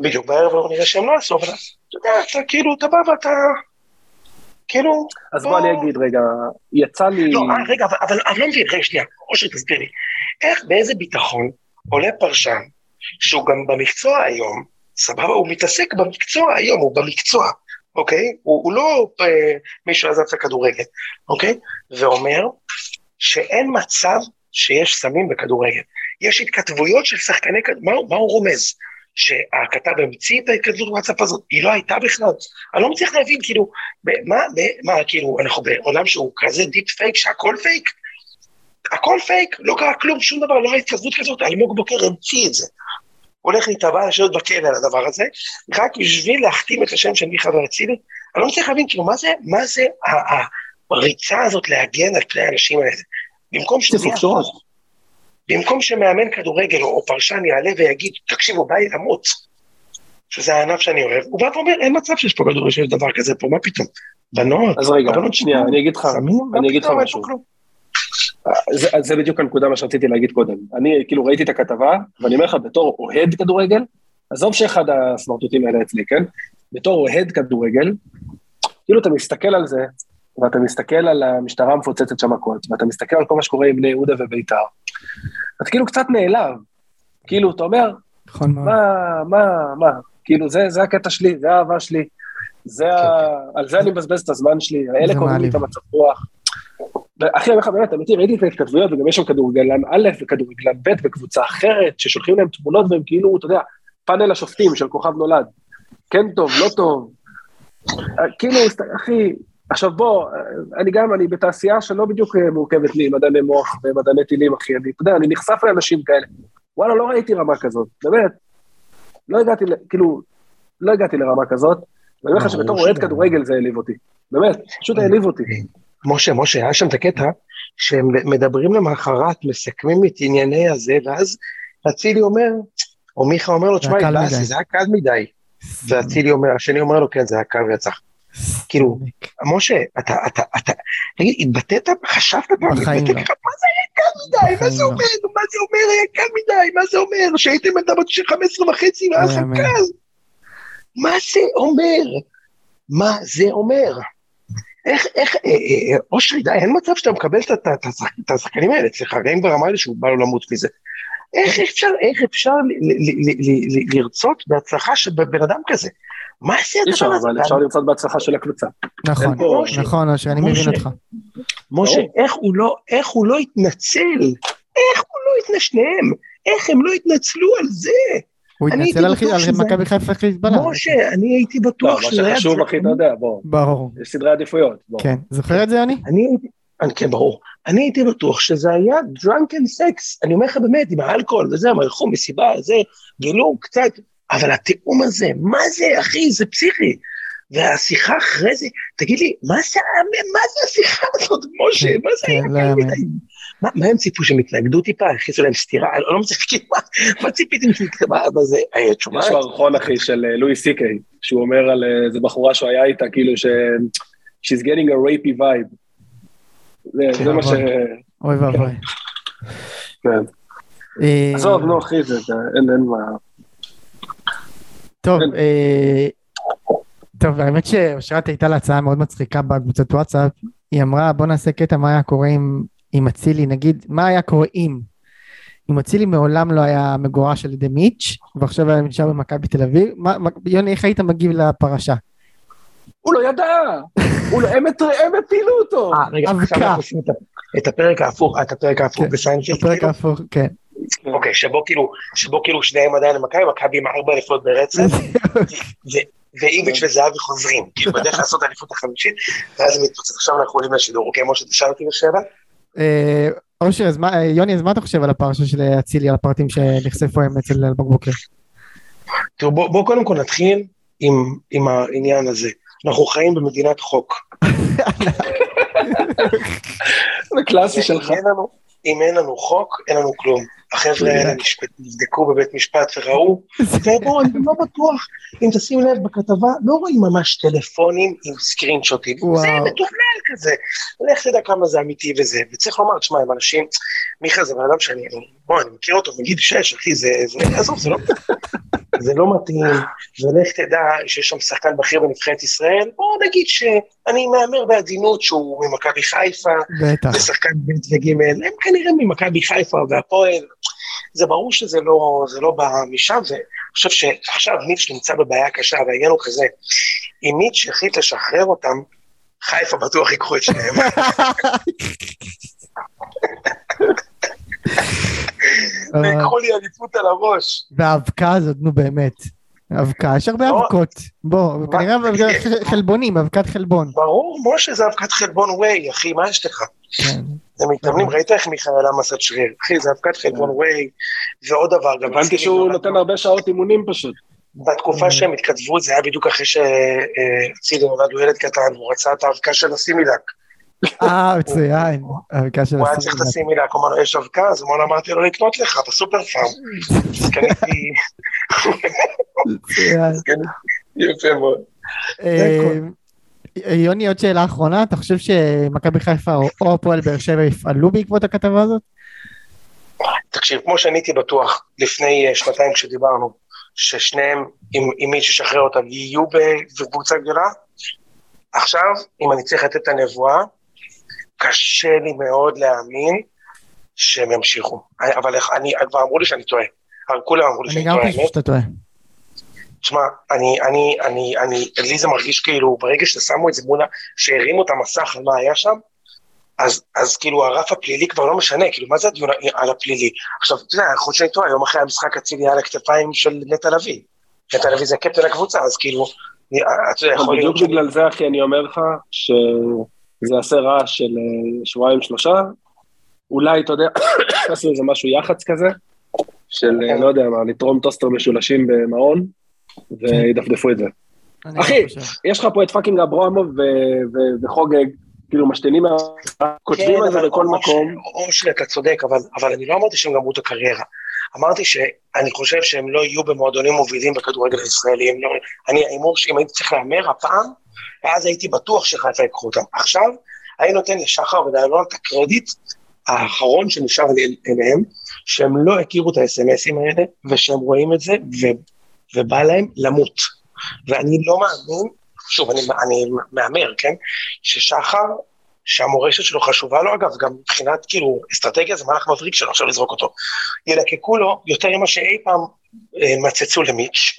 בדיוק, בערב ההוא נראה שהם לא עשו, אבל אתה יודע, אתה כאילו, אתה בא ואתה... כאילו... אז בוא אני אגיד רגע, יצא לי... לא, אה, רגע, אבל אני לא מבין, רגע, שנייה, אושר תסביר לי, איך, באיזה ביטחון עולה פרשן, שהוא גם במקצוע היום, סבבה, הוא מתעסק במקצוע היום, הוא במקצוע, אוקיי? הוא, הוא לא אה, מישהו עזב את הכדורגל, אוקיי? ואומר שאין מצב שיש סמים בכדורגל. יש התכתבויות של שחקני כדורגל, מה, מה הוא רומז? שהכתב המציא את ההתכתבות בוואטסאפ הזאת, היא לא הייתה בכלל. אני לא מצליח להבין, כאילו, מה, מה, כאילו, אנחנו בעולם שהוא כזה deep fake, שהכל פייק? הכל פייק, לא קרה כלום, שום דבר, לא הייתה התכתבות כזאת, אלמוג בוקר המציא את זה. הולך להתבע לשבת בכלא על הדבר הזה, רק בשביל להחתים את השם של מיכה ואצילי. אני לא מצליח להבין, כאילו, מה זה, מה זה הריצה הזאת להגן על פני האנשים האלה? במקום שזה במקום שמאמן כדורגל או פרשן יעלה ויגיד, תקשיבו, בא לי למות, שזה הענף שאני אוהב, הוא בא ואומר, אין מצב שיש פה כדורגל שיש דבר כזה פה, מה פתאום? בנות, אז רגע, שנייה, אני אגיד לך, אני אגיד לך משהו. זה, זה בדיוק הנקודה מה שרציתי להגיד קודם. אני כאילו ראיתי את הכתבה, ואני אומר לך, בתור אוהד כדורגל, עזוב שאחד הסמרטוטים האלה אצלי, כן? בתור אוהד כדורגל, כאילו אתה מסתכל על זה, ואתה מסתכל על המשטרה המפוצצת שם מכות, ואתה מסתכל על כל מה שקורה עם בני יהודה וביתר, אתה כאילו קצת נעלב. כאילו, אתה אומר, נכון מה, מה, מה, כאילו, זה, זה הקטע שלי, זה האהבה שלי, זה ה... כן. על זה אני מבזבז את הזמן שלי, אלה קוראים לי את המצב רוח. אחי, אני אומר לך באמת, אמיתי, ראיתי את ההתכתבויות, וגם יש שם כדורגלן א' וכדורגלן ב' בקבוצה אחרת, ששולחים להם תמונות והם כאילו, אתה יודע, פאנל השופטים של כוכב נולד. כן טוב, לא טוב. כאילו, אחי, עכשיו בוא, אני גם, אני בתעשייה שלא בדיוק מורכבת ממדעני מוח ומדעני טילים, אחי, אני, אתה יודע, אני נחשף לאנשים כאלה. וואלה, לא ראיתי רמה כזאת, באמת. לא הגעתי, כאילו, לא הגעתי לרמה כזאת, ואני אומר לך שבתור אוהד כדורגל זה העליב אותי. באמת, פשוט העליב אותי. משה, משה, היה שם את הקטע שהם מדברים למחרת, מסכמים את ענייני הזה, ואז אצילי אומר, או מיכה אומר לו, תשמע, זה היה קל מדי. ואצילי אומר, השני אומר לו, כן, זה היה קל ורצח. כאילו, משה, אתה, אתה, אתה, תגיד, התבטאת, חשבת פעם, בחיים לא. מה זה היה קל מדי? מה זה לא. אומר? מה זה אומר קל מדי? מה זה אומר? שהייתם ילדה בת 15 וחצי, לא לכם קל? מה זה אומר? מה זה אומר? איך, איך, אה, אה, אושרי, די, אין מצב שאתה מקבל את השחקנים האלה אצלך, גם ברמה האלה שהוא בא לו למות מזה. איך אפשר, איך אפשר לרצות בהצלחה של בן אדם כזה? מה זה הדבר הזה? אבל אפשר לרצות בהצלחה של הקבוצה. נכון, נכון, אושרי, אני מבין אותך. משה, לא, איך הוא לא התנצל? איך הוא לא התנצל? שניהם, איך הם לא התנצלו על זה? הוא התנצל על מכבי חיפה חיזבאללה. משה, אני הייתי בטוח שזה היה... מה שחשוב, אחי, אתה יודע, בוא. ברור. יש סדרי עדיפויות. כן, זוכר את זה? אני הייתי... כן, ברור. אני הייתי בטוח שזה היה drunken sex. אני אומר לך באמת, עם האלכוהול וזה, הם הלכו מסיבה, זה, גילו קצת, אבל התיאום הזה, מה זה, אחי, זה פסיכי. והשיחה אחרי זה, תגיד לי, מה זה, מה זה השיחה הזאת, משה? כן, מה זה היה כן, לא מדי? מה הם ציפו שהם יתנגדו טיפה, הכניסו להם סטירה? אני לא מצליח, כאילו, מה ציפיתם שיקרה בזה? אה, תשמע. יש מערכון, אחי, של אה, לואי סי קיי, שהוא אומר על אה, איזה בחורה שהוא היה איתה, כאילו ש... She's getting a rapey vibe. זה כן, מה ש... אוי ואבוי. כן. עזוב, נו, אחי, זה, אין מה... טוב, טוב, האמת שאושרת הייתה לה הצעה מאוד מצחיקה בקבוצת וואטסאפ, היא אמרה בוא נעשה קטע מה היה קורה עם, אצילי, נגיד מה היה קורה אם, אם אצילי מעולם לא היה מגורש על ידי מיץ' ועכשיו היה נשאר במכבי תל אביב, מה, יוני איך היית מגיב לפרשה? הוא לא ידע, הם הפילו אותו. אה, רגע, עכשיו אנחנו עושים את הפרק ההפוך, את הפרק ההפוך כן, בסיינפילד, הפרק כאילו? ההפוך, כן. אוקיי, שבו כאילו, שבו כאילו שניהם עדיין למכבי, מכבי עם ארבע אליפות ברצף, ואיביץ' וזהבי חוזרים, כאילו בדרך לעשות האליפות החמישית, ואז הם מתפוצץ, עכשיו אנחנו עולים לשידור, אוקיי, משה, תשאל אותי בשאלה? אה, אושר, יוני, אז מה אתה חושב על הפרשה של אצילי, על הפרטים שנחשפו היום אצל אלמוג בוקר? תראו, בואו קודם כל נתחיל עם העניין הזה. אנחנו חיים במדינת חוק. זה קלאסי שלך. אם אין לנו חוק, אין לנו כלום. החבר'ה האלה נבדקו בבית משפט וראו, ובואו, אני לא בטוח, אם תשים לב בכתבה, לא רואים ממש טלפונים עם סקרין שוטים, זה מתוכנן כזה, לך תדע כמה זה אמיתי וזה, וצריך לומר, תשמע, הם אנשים, מיכה זה בן אדם שאני, בוא, אני מכיר אותו מגיל שש, אחי, זה, עזוב, זה לא, זה לא מתאים, ולך תדע שיש שם שחקן בכיר בנבחרת ישראל, בוא נגיד שאני מהמר בעדינות שהוא ממכבי חיפה, בטח, ושחקן ב' וג', הם כנראה ממכבי חיפה והפועל, זה ברור שזה לא, זה לא בא משם, ואני חושב שעכשיו מיץ' נמצא בבעיה קשה, והעניין הוא כזה, אם מיץ' יחליט לשחרר אותם, חיפה בטוח ייקחו את שניהם. ויקחו לי אליפות על הראש. והאבקה הזאת, נו באמת. אבקה, יש הרבה לא. אבקות. בוא, כנראה חלבונים, אבקת חלבון. ברור, משה זה אבקת חלבון ווי, אחי, מה יש לך? כן. הם מתאמנים, ראית איך מיכאל עמס שריר? אחי, זה אבקת חלבון כן. ווי, ועוד דבר, גם... הבנתי שהוא נותן הרבה שעות אימונים פשוט. בתקופה שהם התכתבו, זה היה בדיוק אחרי שאצילי נולד הוא ילד קטן, הוא רצה את האבקה של הסימילק. אה, מצוין. הוא היה צריך הסימילק, הוא אמר לו, יש אבקה? אז אמרנו, אמרתי לו לקנות לך בסופר פארם. אז קניתי... יפה מאוד. אה, יוני, עוד שאלה אחרונה, אתה חושב שמכבי חיפה או הפועל באר שבע יפעלו בעקבות הכתבה הזאת? תקשיב, כמו שאני הייתי בטוח לפני אה, שנתיים כשדיברנו, ששניהם, אם מי ששחרר אותם, יהיו בקבוצה גדולה, עכשיו, אם אני צריך לתת את הנבואה, קשה לי מאוד להאמין שהם ימשיכו. אבל אני, כבר אמרו לי שאני טועה. כולם אמרו לי שאני טועה. אני גם חושב שאתה טועה. תשמע, אני, אני, אני, אני, לי זה מרגיש כאילו, ברגע ששמו את זה מול, שהרימו את המסך על מה היה שם, אז, אז כאילו הרף הפלילי כבר לא משנה, כאילו מה זה הדיון על הפלילי? עכשיו, אתה יודע, יכול להיות שאני טועה, יום אחרי המשחק אצילי על הכתפיים של נטע לביא. נטע לביא זה קפטן הקבוצה, אז כאילו, אתה יודע, יכול להיות... בדיוק בגלל זה, אחי, אני אומר לך, שזה יעשה רעש של אה, שבועיים שלושה, אולי, אתה יודע, עשו איזה משהו יח"צ כזה, של, אה, לא יודע מה, לתרום טוסטר משולשים במעון, וידפדפו את זה. אחי, יש לך פה את fucking אברמוב וחוגג, כאילו משתינים, כותבים כן, על זה בכל מקום. אושרי, אתה צודק, אבל אני לא אמרתי שהם גמרו את הקריירה. אמרתי שאני חושב שהם לא יהיו במועדונים מובילים בכדורגל הישראלי. לא, אני, ההימור שאם הייתי צריך להמר הפעם, ואז הייתי בטוח שחיפה ייקחו אותם. עכשיו, אני נותן לשחר ודיילון את הקרדיט האחרון שנשאר אליהם, שהם לא הכירו את האס.אם.אסים האלה, ושהם רואים את זה, ו, ובא להם למות. ואני לא מאמין, שוב, אני, אני מהמר, כן? ששחר שהמורשת שלו חשובה לו, אגב, גם מבחינת כאילו אסטרטגיה זה מהלך מבריק שלו עכשיו לזרוק אותו. ילקקו לו יותר ממה שאי פעם אה, מצצו למיץ',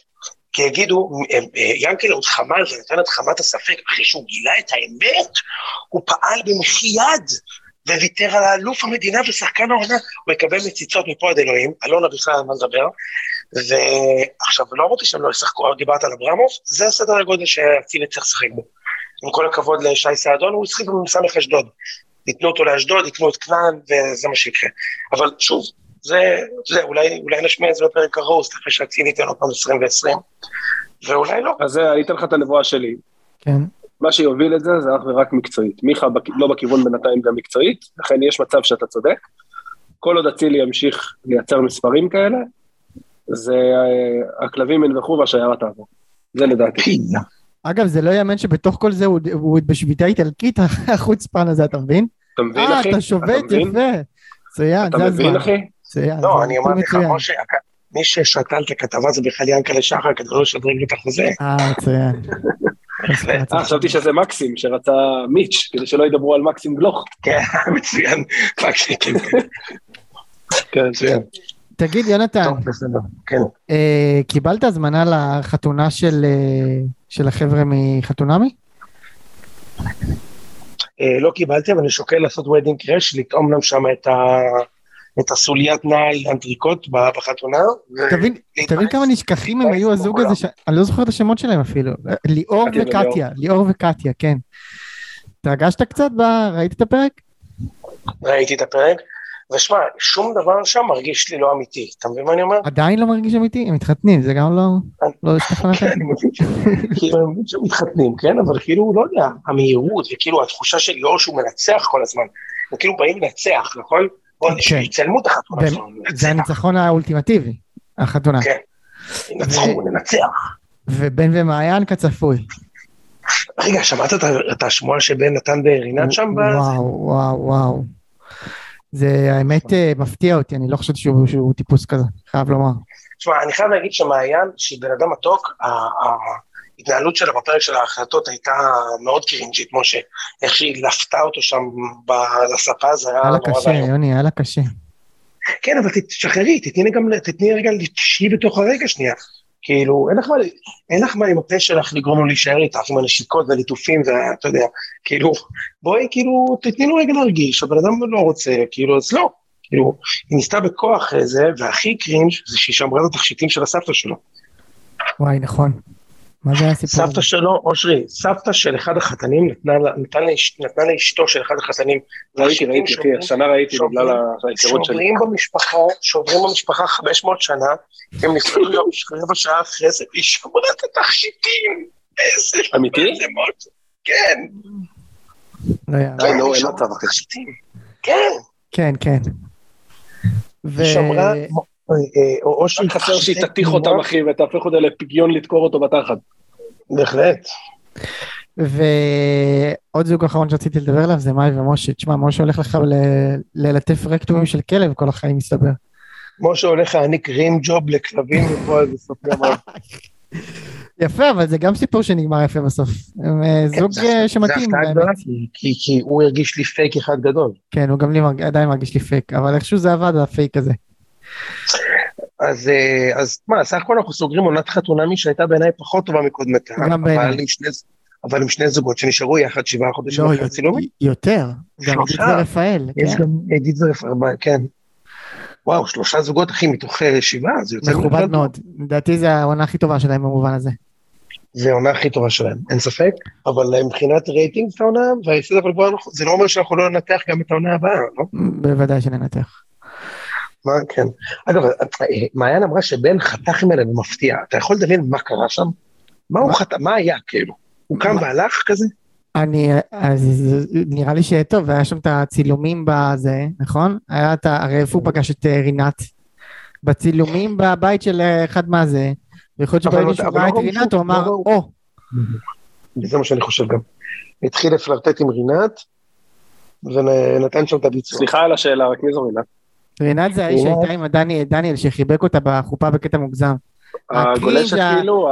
כי יגידו, אה, ינקלה עוד חמל ונתן את חמת הספק, אחרי שהוא גילה את האמת, הוא פעל במחי יד וויתר על האלוף המדינה ושחקן העונה, הוא יקבל מציצות מפה עד אלוהים, אלונה בכלל על מה לדבר, ועכשיו, לא אמרתי שהם לא ישחקו, דיברת על אברמוב, זה הסדר הגודל שאצילי צריך לשחק בו. עם כל הכבוד לשי סעדון, הוא השחק במס"ך אשדוד. ייתנו אותו לאשדוד, ייתנו את כנען, וזה מה שיקרה. אבל שוב, זה, זה אולי, אולי נשמיע את זה בפרק הרוסט, אחרי שהציל ייתן עוד פעם 20 ו-20, ואולי לא. אז אני אתן לך את הנבואה שלי. כן. מה שיוביל את זה, זה אך ורק מקצועית. מיכה לא בכיוון בינתיים גם מקצועית, לכן יש מצב שאתה צודק. כל עוד אצילי ימשיך לייצר מספרים כאלה, זה אה, הכלבים ינבחו והשיירה תעבור. זה לדעתי. אגב, זה לא יאמן שבתוך כל זה הוא, הוא בשביתה איטלקית, החוצפן הזה, אתה מבין? אתה מבין, אחי? אה, אתה שובת, יפה. מצוין, זה הזמן. אתה מבין, אחי? מצוין. לא, אני אמרתי לך, משה, מי ששתל את הכתבה זה בכלל ינקלה שחר, כדי לא לשדרג לי את החוזה. אה, מצוין. אה, חשבתי שזה מקסים, שרצה מיץ', כדי שלא ידברו על מקסים גלוך. כן, מצוין, מקסים, כן. כן, מצוין. תגיד, יונתן, כן. אה, קיבלת הזמנה לחתונה של, אה, של החבר'ה מחתונמי? לא קיבלתי, אבל אני שוקל לעשות wedding crash, לטעום להם שם את, ה... את הסוליית נעל אנטריקוט בחתונה. תבין, תבין כמה נשכחים הם היו הזוג הזה, ש... אני לא זוכר את השמות שלהם אפילו. ליאור וקטיה, ליאור וקטיה, כן. התרגשת קצת? ראית את הפרק? ראיתי את הפרק. ושמע, שום דבר שם מרגיש לי לא אמיתי, אתה מבין מה אני אומר? עדיין לא מרגיש אמיתי? הם מתחתנים, זה גם לא... לא השתכנע כן, כאילו, אני מבין שהם מתחתנים, כן? אבל כאילו, לא יודע, המהירות, וכאילו התחושה של ליאור שהוא מנצח כל הזמן, הם כאילו באים לנצח, נכון? שיצלמו את החתונה זה הניצחון האולטימטיבי, החתונה. כן, ינצחו, ננצח. ובן ומעיין כצפוי. רגע, שמעת את השמועה שבן נתן ורינת שם? וואו, וואו, וואו. זה האמת אה, מפתיע אותי, אני לא חושב שהוא, שהוא טיפוס כזה, חייב לומר. תשמע, אני חייב להגיד שמעיין, שהיא בן אדם מתוק, ההתנהלות שלה בפרק של ההחלטות הייתה מאוד קרינג'ית, משה. איך שהיא לפתה אותו שם לספה, זה היה נורא ואיום. היה לה קשה, יוני, היה לה קשה. כן, אבל תשחררי, תתני גם, תתני רגע, תשהי בתוך הרגע שנייה. כאילו, אין לך מה, אין לך מה עם הפה שלך לגרום לו להישאר איתך, עם הנשיקות והליטופים, ואתה יודע, כאילו, בואי, כאילו, תתני לו רגע להרגיש, הבן אדם לא רוצה, כאילו, אז לא. כאילו, היא ניסתה בכוח זה, והכי קרינג' זה שהיא שמרה את התכשיטים של הסבתא שלו. וואי, נכון. מה זה הסיפור? סבתא שלו, אושרי, סבתא של אחד החתנים נתנה, נתנה, נתנה לאשתו של אחד החתנים. ראיתי, ראיתי, אחי, השנה ראיתי בגלל ההיכרות שלי. שוברים במשפחה, שוברים במשפחה 500 שנה, הם נפגעו יום רבע שעה אחרי זה, והיא שמרה את התכשיטים. איזה... אמיתי? כן. לא, די, נו, אין מצב אחרי. כן. כן, כן. ו... שמרה... אה, או שהיא חסר שהיא תתיך אותם אחי ותהפך אותה לפגיון לדקור אותו בתחת. בהחלט. ועוד זוג אחרון שרציתי לדבר עליו זה מאי ומשה, תשמע משה הולך לך ללטף רקטומים של כלב כל החיים מסתבר. משה הולך להעניק רים ג'וב לכלבים ופה איזה סוף ימיו. יפה, אבל זה גם סיפור שנגמר יפה בסוף. הם אה, כן, זוג אה, שמתאים. זה הפתעה גדולה, כי הוא הרגיש לי פייק אחד גדול. כן, הוא גם לי עדיין מרגיש לי פייק, אבל איכשהו זה עבד, הפייק הזה. אז, אה, אז מה, סך הכל אנחנו סוגרים עונת חתונמי שהייתה בעיניי פחות טובה מקודמתה. גם בעיניי. אבל עם שני זוגות שנשארו יחד שבעה חודשים אחרי הצילומים. יותר, גם עדית ורפאל. יש כן. גם עדית ורפאל, כן. וואו, שלושה זוגות, אחי, מתוך אה, שבעה, זה יוצא... מכובד מאוד, לדעתי זה העונה הכי טובה שלהם במובן הזה. זה העונה הכי טובה שלהם, אין ספק, אבל אה, מבחינת רייטינג זה העונה, זה לא אומר שאנחנו לא ננתח גם את העונה הבאה, לא? בוודאי שננתח. מה, כן. אגב, מעיין אמרה שבן חתך ממנה במפתיע, אתה יכול לדמיין מה קרה שם? מה הוא חתך, מה היה כאילו? הוא קם והלך כזה? אני, אז נראה לי שטוב, היה שם את הצילומים בזה, נכון? היה את, הרי איפה הוא פגש את אה, רינת? בצילומים בבית של אה, אחד מהזה, ויכול להיות שברגע שהוא ראה את רינת הוא אמר, או. זה מה שאני חושב גם. התחיל לפלרטט עם רינת, ונתן שם את הביצוע. סליחה על השאלה, רק מי זו רינת? רינת זה האישה שהייתה עם דניאל שחיבק אותה בחופה בקטע מוגזם. הגולשת כאילו?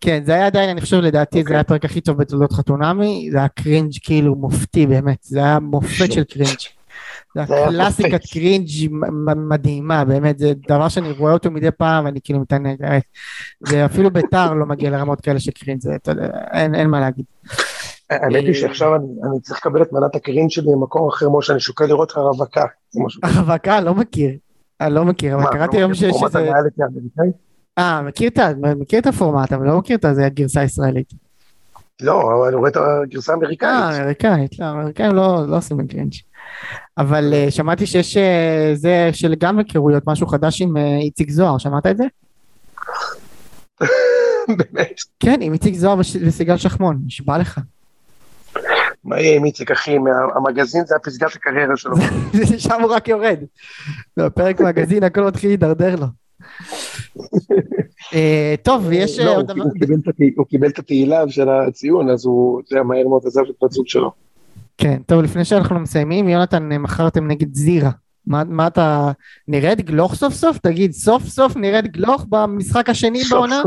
כן, זה היה עדיין, אני חושב לדעתי, זה אוקיי. היה הפרק הכי טוב בתולדות חתונמי, זה היה cringe כאילו מופתי באמת, זה היה מופת של cringe. זה היה קלאסיקת cringe מדהימה, באמת, זה דבר שאני רואה אותו מדי פעם, ואני כאילו מתענג, זה אפילו ביתר לא מגיע לרמות כאלה של cringe, זה, אין מה להגיד. האמת היא שעכשיו אני צריך לקבל את מנת ה cringe שלי במקום אחר, משה, אני שוקל לראות לך רווקה. רווקה? לא מכיר. אני לא מכיר, אבל קראתי היום שיש איזה... אה, מכיר את הפורמט, אבל לא מכיר את זה הגרסה הישראלית. לא, אבל אני רואה את הגרסה האמריקאית. אה, אמריקאית, לא, האמריקאים לא, לא עושים cringe. אבל אה, שמעתי שיש אה, זה של גם היכרויות, משהו חדש עם איציק זוהר, שמעת את זה? באמת? כן, עם איציק זוהר וסיגל שחמון, נשבע לך. מה יהיה עם איציק אחי, המגזין זה הפסגת הקריירה שלו. שם הוא רק יורד. בפרק מגזין הכל מתחיל להידרדר לו. אה, טוב, ויש לא, עוד דבר... הוא קיבל את התהילה של הציון, אז הוא, זה מהר מאוד עזב את בת שלו. כן, טוב, לפני שאנחנו מסיימים, יונתן, מכרתם נגד זירה. מה אתה, נרד גלוך סוף סוף? תגיד, סוף סוף נרד גלוך במשחק השני בעונה?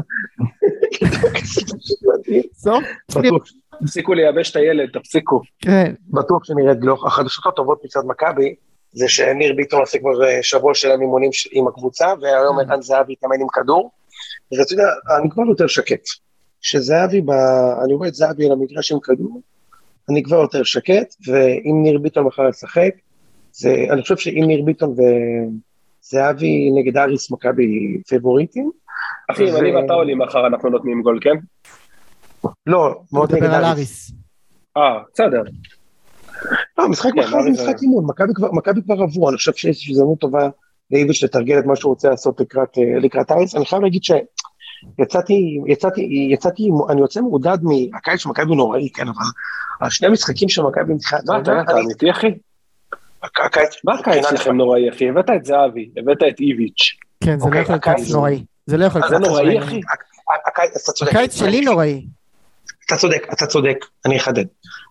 תפסיקו לייבש את הילד, תפסיקו. כן. בטוח שנרד גלוך. החדשות הטובות מצד מכבי, זה שניר ביטון עושה כבר אה, שבוע של המימונים עם הקבוצה, והיום ערן זהבי התאמן עם כדור. ואתה יודע, אני כבר יותר שקט. שזהבי, ב... אני רואה את זהבי על המגרש עם כדור, אני כבר יותר שקט, ואם ניר ביטון מחר ישחק, זה, אני חושב שאם ניר ביטון וזהבי נגד אריס מכבי פיבוריטים. אחי, אם אני ואתה עולים מחר אנחנו נותנים גול, כן? לא, מאוד נגד אריס. אה, בסדר. לא, משחק כן, מחר זה משחק אימון, מכבי כבר עברו, אני חושב שיש הזדמנות טובה לאיביץ' לתרגל את מה שהוא רוצה לעשות לקראת אה, אריס, אני חייב להגיד שיצאתי, יצאתי, יצאתי, אני יוצא מעודד מהקיץ של מכבי נוראי, כן, אבל השני המשחקים של מכבי מתחילת... אתה אמיתי אחי? הקיץ... מה הקיץ שלכם נוראי, אחי? הבאת את זהבי, הבאת את איביץ'. כן, זה לא אוקיי, יכול להיות הקיץ קיץ נוראי. זה לא יכול להיות זה נוראי, אחי. הקיץ, אתה צודק. הקיץ שלי נוראי. אתה צודק, אתה צודק, אני אחדד.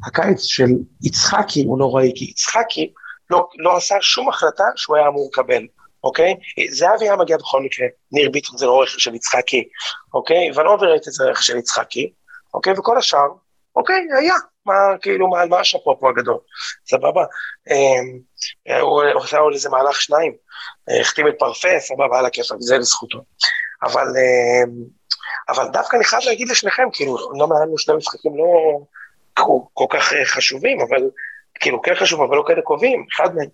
הקיץ של יצחקי הוא נוראי, כי יצחקי לא, לא עשה שום החלטה שהוא היה אמור לקבל, אוקיי? זהבי היה מגיע בכל מקרה, ניר ביטון זה לא רכש של יצחקי, אוקיי? ונובר ראיתי את זה רכש של יצחקי, אוקיי? וכל השאר, אוקיי, היה. מה, כאילו, מה, מה השאפו פה הגדול? סבבה? אמ, הוא הוא עשה עוד איזה מהלך שניים, אה, החתים את פרפה, סבבה, על הכיפאק, זה לזכותו. אבל, אמ, אבל דווקא אני חייב להגיד לשניכם, כאילו, לא היה לנו שני משחקים לא כל, כך אה, חשובים, אבל, כאילו, כן חשוב, אבל לא כאלה קובעים, אחד מהם.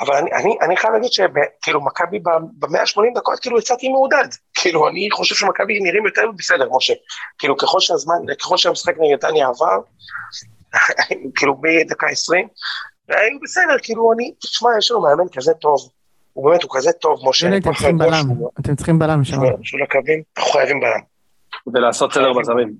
אבל אני, אני, אני חייב להגיד שכאילו מכבי ב-180 דקות כאילו יצאתי מעודד, כאילו אני חושב שמכבי נראים יותר בסדר, משה, כאילו ככל שהזמן, ככל שהמשחק נגד עבר, כאילו מדקה 20, היו בסדר, כאילו אני, תשמע, יש לנו מאמן כזה טוב, הוא באמת, הוא כזה טוב, משה, אתם צריכים בלם, אתם צריכים בלם שם. בשביל הקווים, אנחנו חייבים בלם. ולעשות סדר בזרים.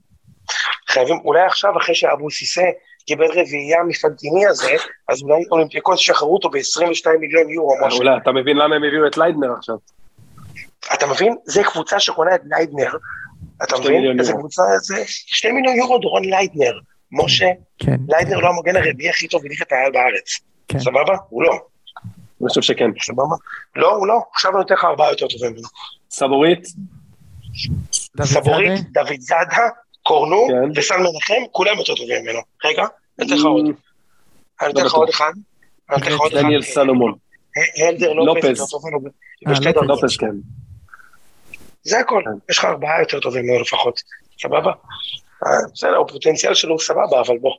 חייבים, אולי עכשיו, אחרי שאבו סיסא קיבל רביעייה מפנטיני הזה, אז אולי אולימפיאקוס ישחררו אותו ב-22 מיליון יורו, משהו. אולי, אתה מבין למה הם הביאו את ליידנר עכשיו? אתה מבין? זה קבוצה שקונה את ליידנר. אתה מבין? איזה. קבוצה זה? שתי מיליון יורו דורון ליידנר. משה, כן, ליידנר לא המגן הרביעי הכי טוב בליגת העל בארץ. כן. סבבה? הוא לא. אני חושב שכן. סבבה? לא, הוא לא. עכשיו אני נותן לך ארבעה יותר טובים ממנו. סבורית, סבורית? דוד זאדה, קורנו כן. וסן מנחם, כולם יותר טובים ממנו. רגע, אני אתן לך עוד. אני אתן לך בטוח. עוד אחד. אני אתן לך עוד אחד. דניאל סלומון, הלדר לופס ממנו. אה. לופס כן. זה הכל, כן. יש לך ארבעה יותר טובים ממנו לפחות, סבבה? אה, בסדר, הפוטנציאל שלו הוא סבבה, אבל בוא.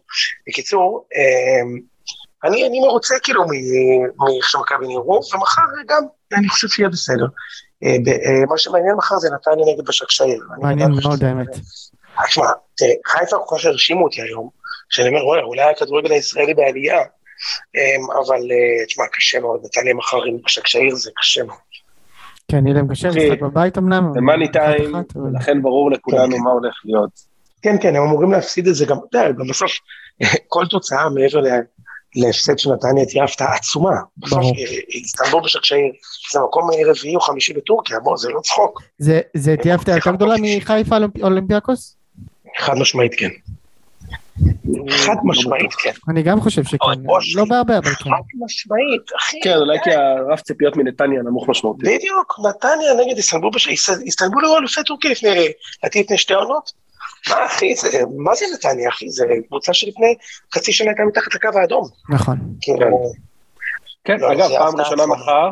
בקיצור, אמ, אני, אני מרוצה כאילו מ- מאיך שמכבי נראו, ומחר גם אני חושב שיהיה בסדר. אה, אה, מה שמעניין מחר זה נתניה נגד בשקשאיר. אני מעניין מאוד האמת. תשמע, חיפה כל כך הרשימו אותי היום, שאני אומר, וואלה, אולי הכדורגל הישראלי בעלייה, אמ, אבל אה, תשמע, קשה מאוד, נתניה מחר עם בשקשאיר זה קשה מאוד. כן, יהיה להם קשה, משחק בבית אמנם. זה מאני טיים, ולכן ברור לכולנו כן. מה הולך להיות. כן, כן, הם אמורים להפסיד את זה גם, אתה יודע, גם בסוף, כל תוצאה מעבר ל- להפסד של נתניה תהיה הפתעה עצומה. בסוף. אה, איסטנבול בשקשאיר, זה מקום רביעי או חמישי בטורקיה, בוא, זה לא צחוק. זה- זה תהיה הפתעה יותר גדולה מחיפה אולימפ- אולימפיאקוס? חד משמעית כן. חד משמעית כן. אני גם חושב שכן. לא בהרבה אבל כן. חד משמעית, אחי. כן, אולי כי הרף ציפיות מנתניה נמוך משמעותית. בדיוק, נתניה נגד איסטנבול איסטנבול היו אלופי טורקיה לפני, לדעתי לפני שתי עונות. מה אחי, זה, מה זה נתניה אחי? זה קבוצה שלפני חצי שנה הייתה מתחת לקו האדום. נכון. כאילו, כן, לא, אגב, פעם ראשונה. מחר,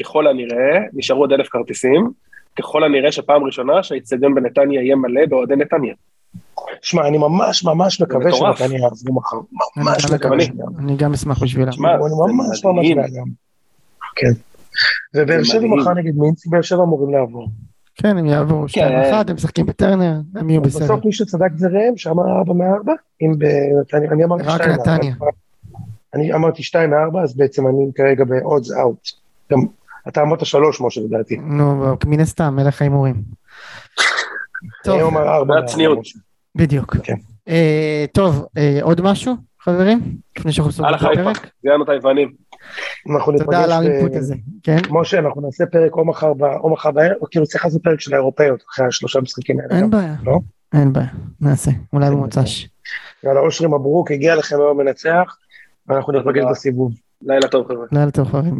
ככל הנראה, נשארו עוד אלף כרטיסים, ככל הנראה שפעם ראשונה שהאיצטדיון בנתניה יהיה מלא באוהדי נתניה. שמע, אני ממש ממש מקווה. שנתניה יעזבו מחר. ממש אני גם מקווה. אני. גם אשמח בשבילם. שמע, אני ממש ממש. בעדם. כן. ובאר שבע. מחר נגד מינץ, באר שבע אמורים לעבור. כן, הם יעברו שתיים אחת, הם משחקים בטרנר, הם יהיו בסדר. בסוף מי שצדק זה ראם, שאמר ארבע מארבע, אם בנתניה, אני אמרתי רק שתיים מארבע. נתניה. אני אמרתי שתיים מארבע, אז בעצם אני כרגע ב-odds out. גם אתה אמרת שלוש, משה, לדעתי. נו, מן הסתם, מלך ההימורים. טוב, אני אומר ארבע. זה מארבע, הצניעות. משה. בדיוק. כן. אה, טוב, אה, עוד משהו, חברים? לפני שאנחנו סוגרים את הפרק? זיינו את היוונים. תודה על האינפוט הזה, כן? משה, אנחנו נעשה פרק או מחר או מחר בערב, או כאילו צריך לעשות פרק של האירופאיות, אחרי השלושה משחקים האלה. אין. בעיה. לא? אין בעיה, נעשה, אולי במוצ"ש. יאללה, אושרי מברוק, הגיע לכם היום מנצח, ואנחנו תודה. בסיבוב. לילה טוב חבר'ה. לילה טוב חברים.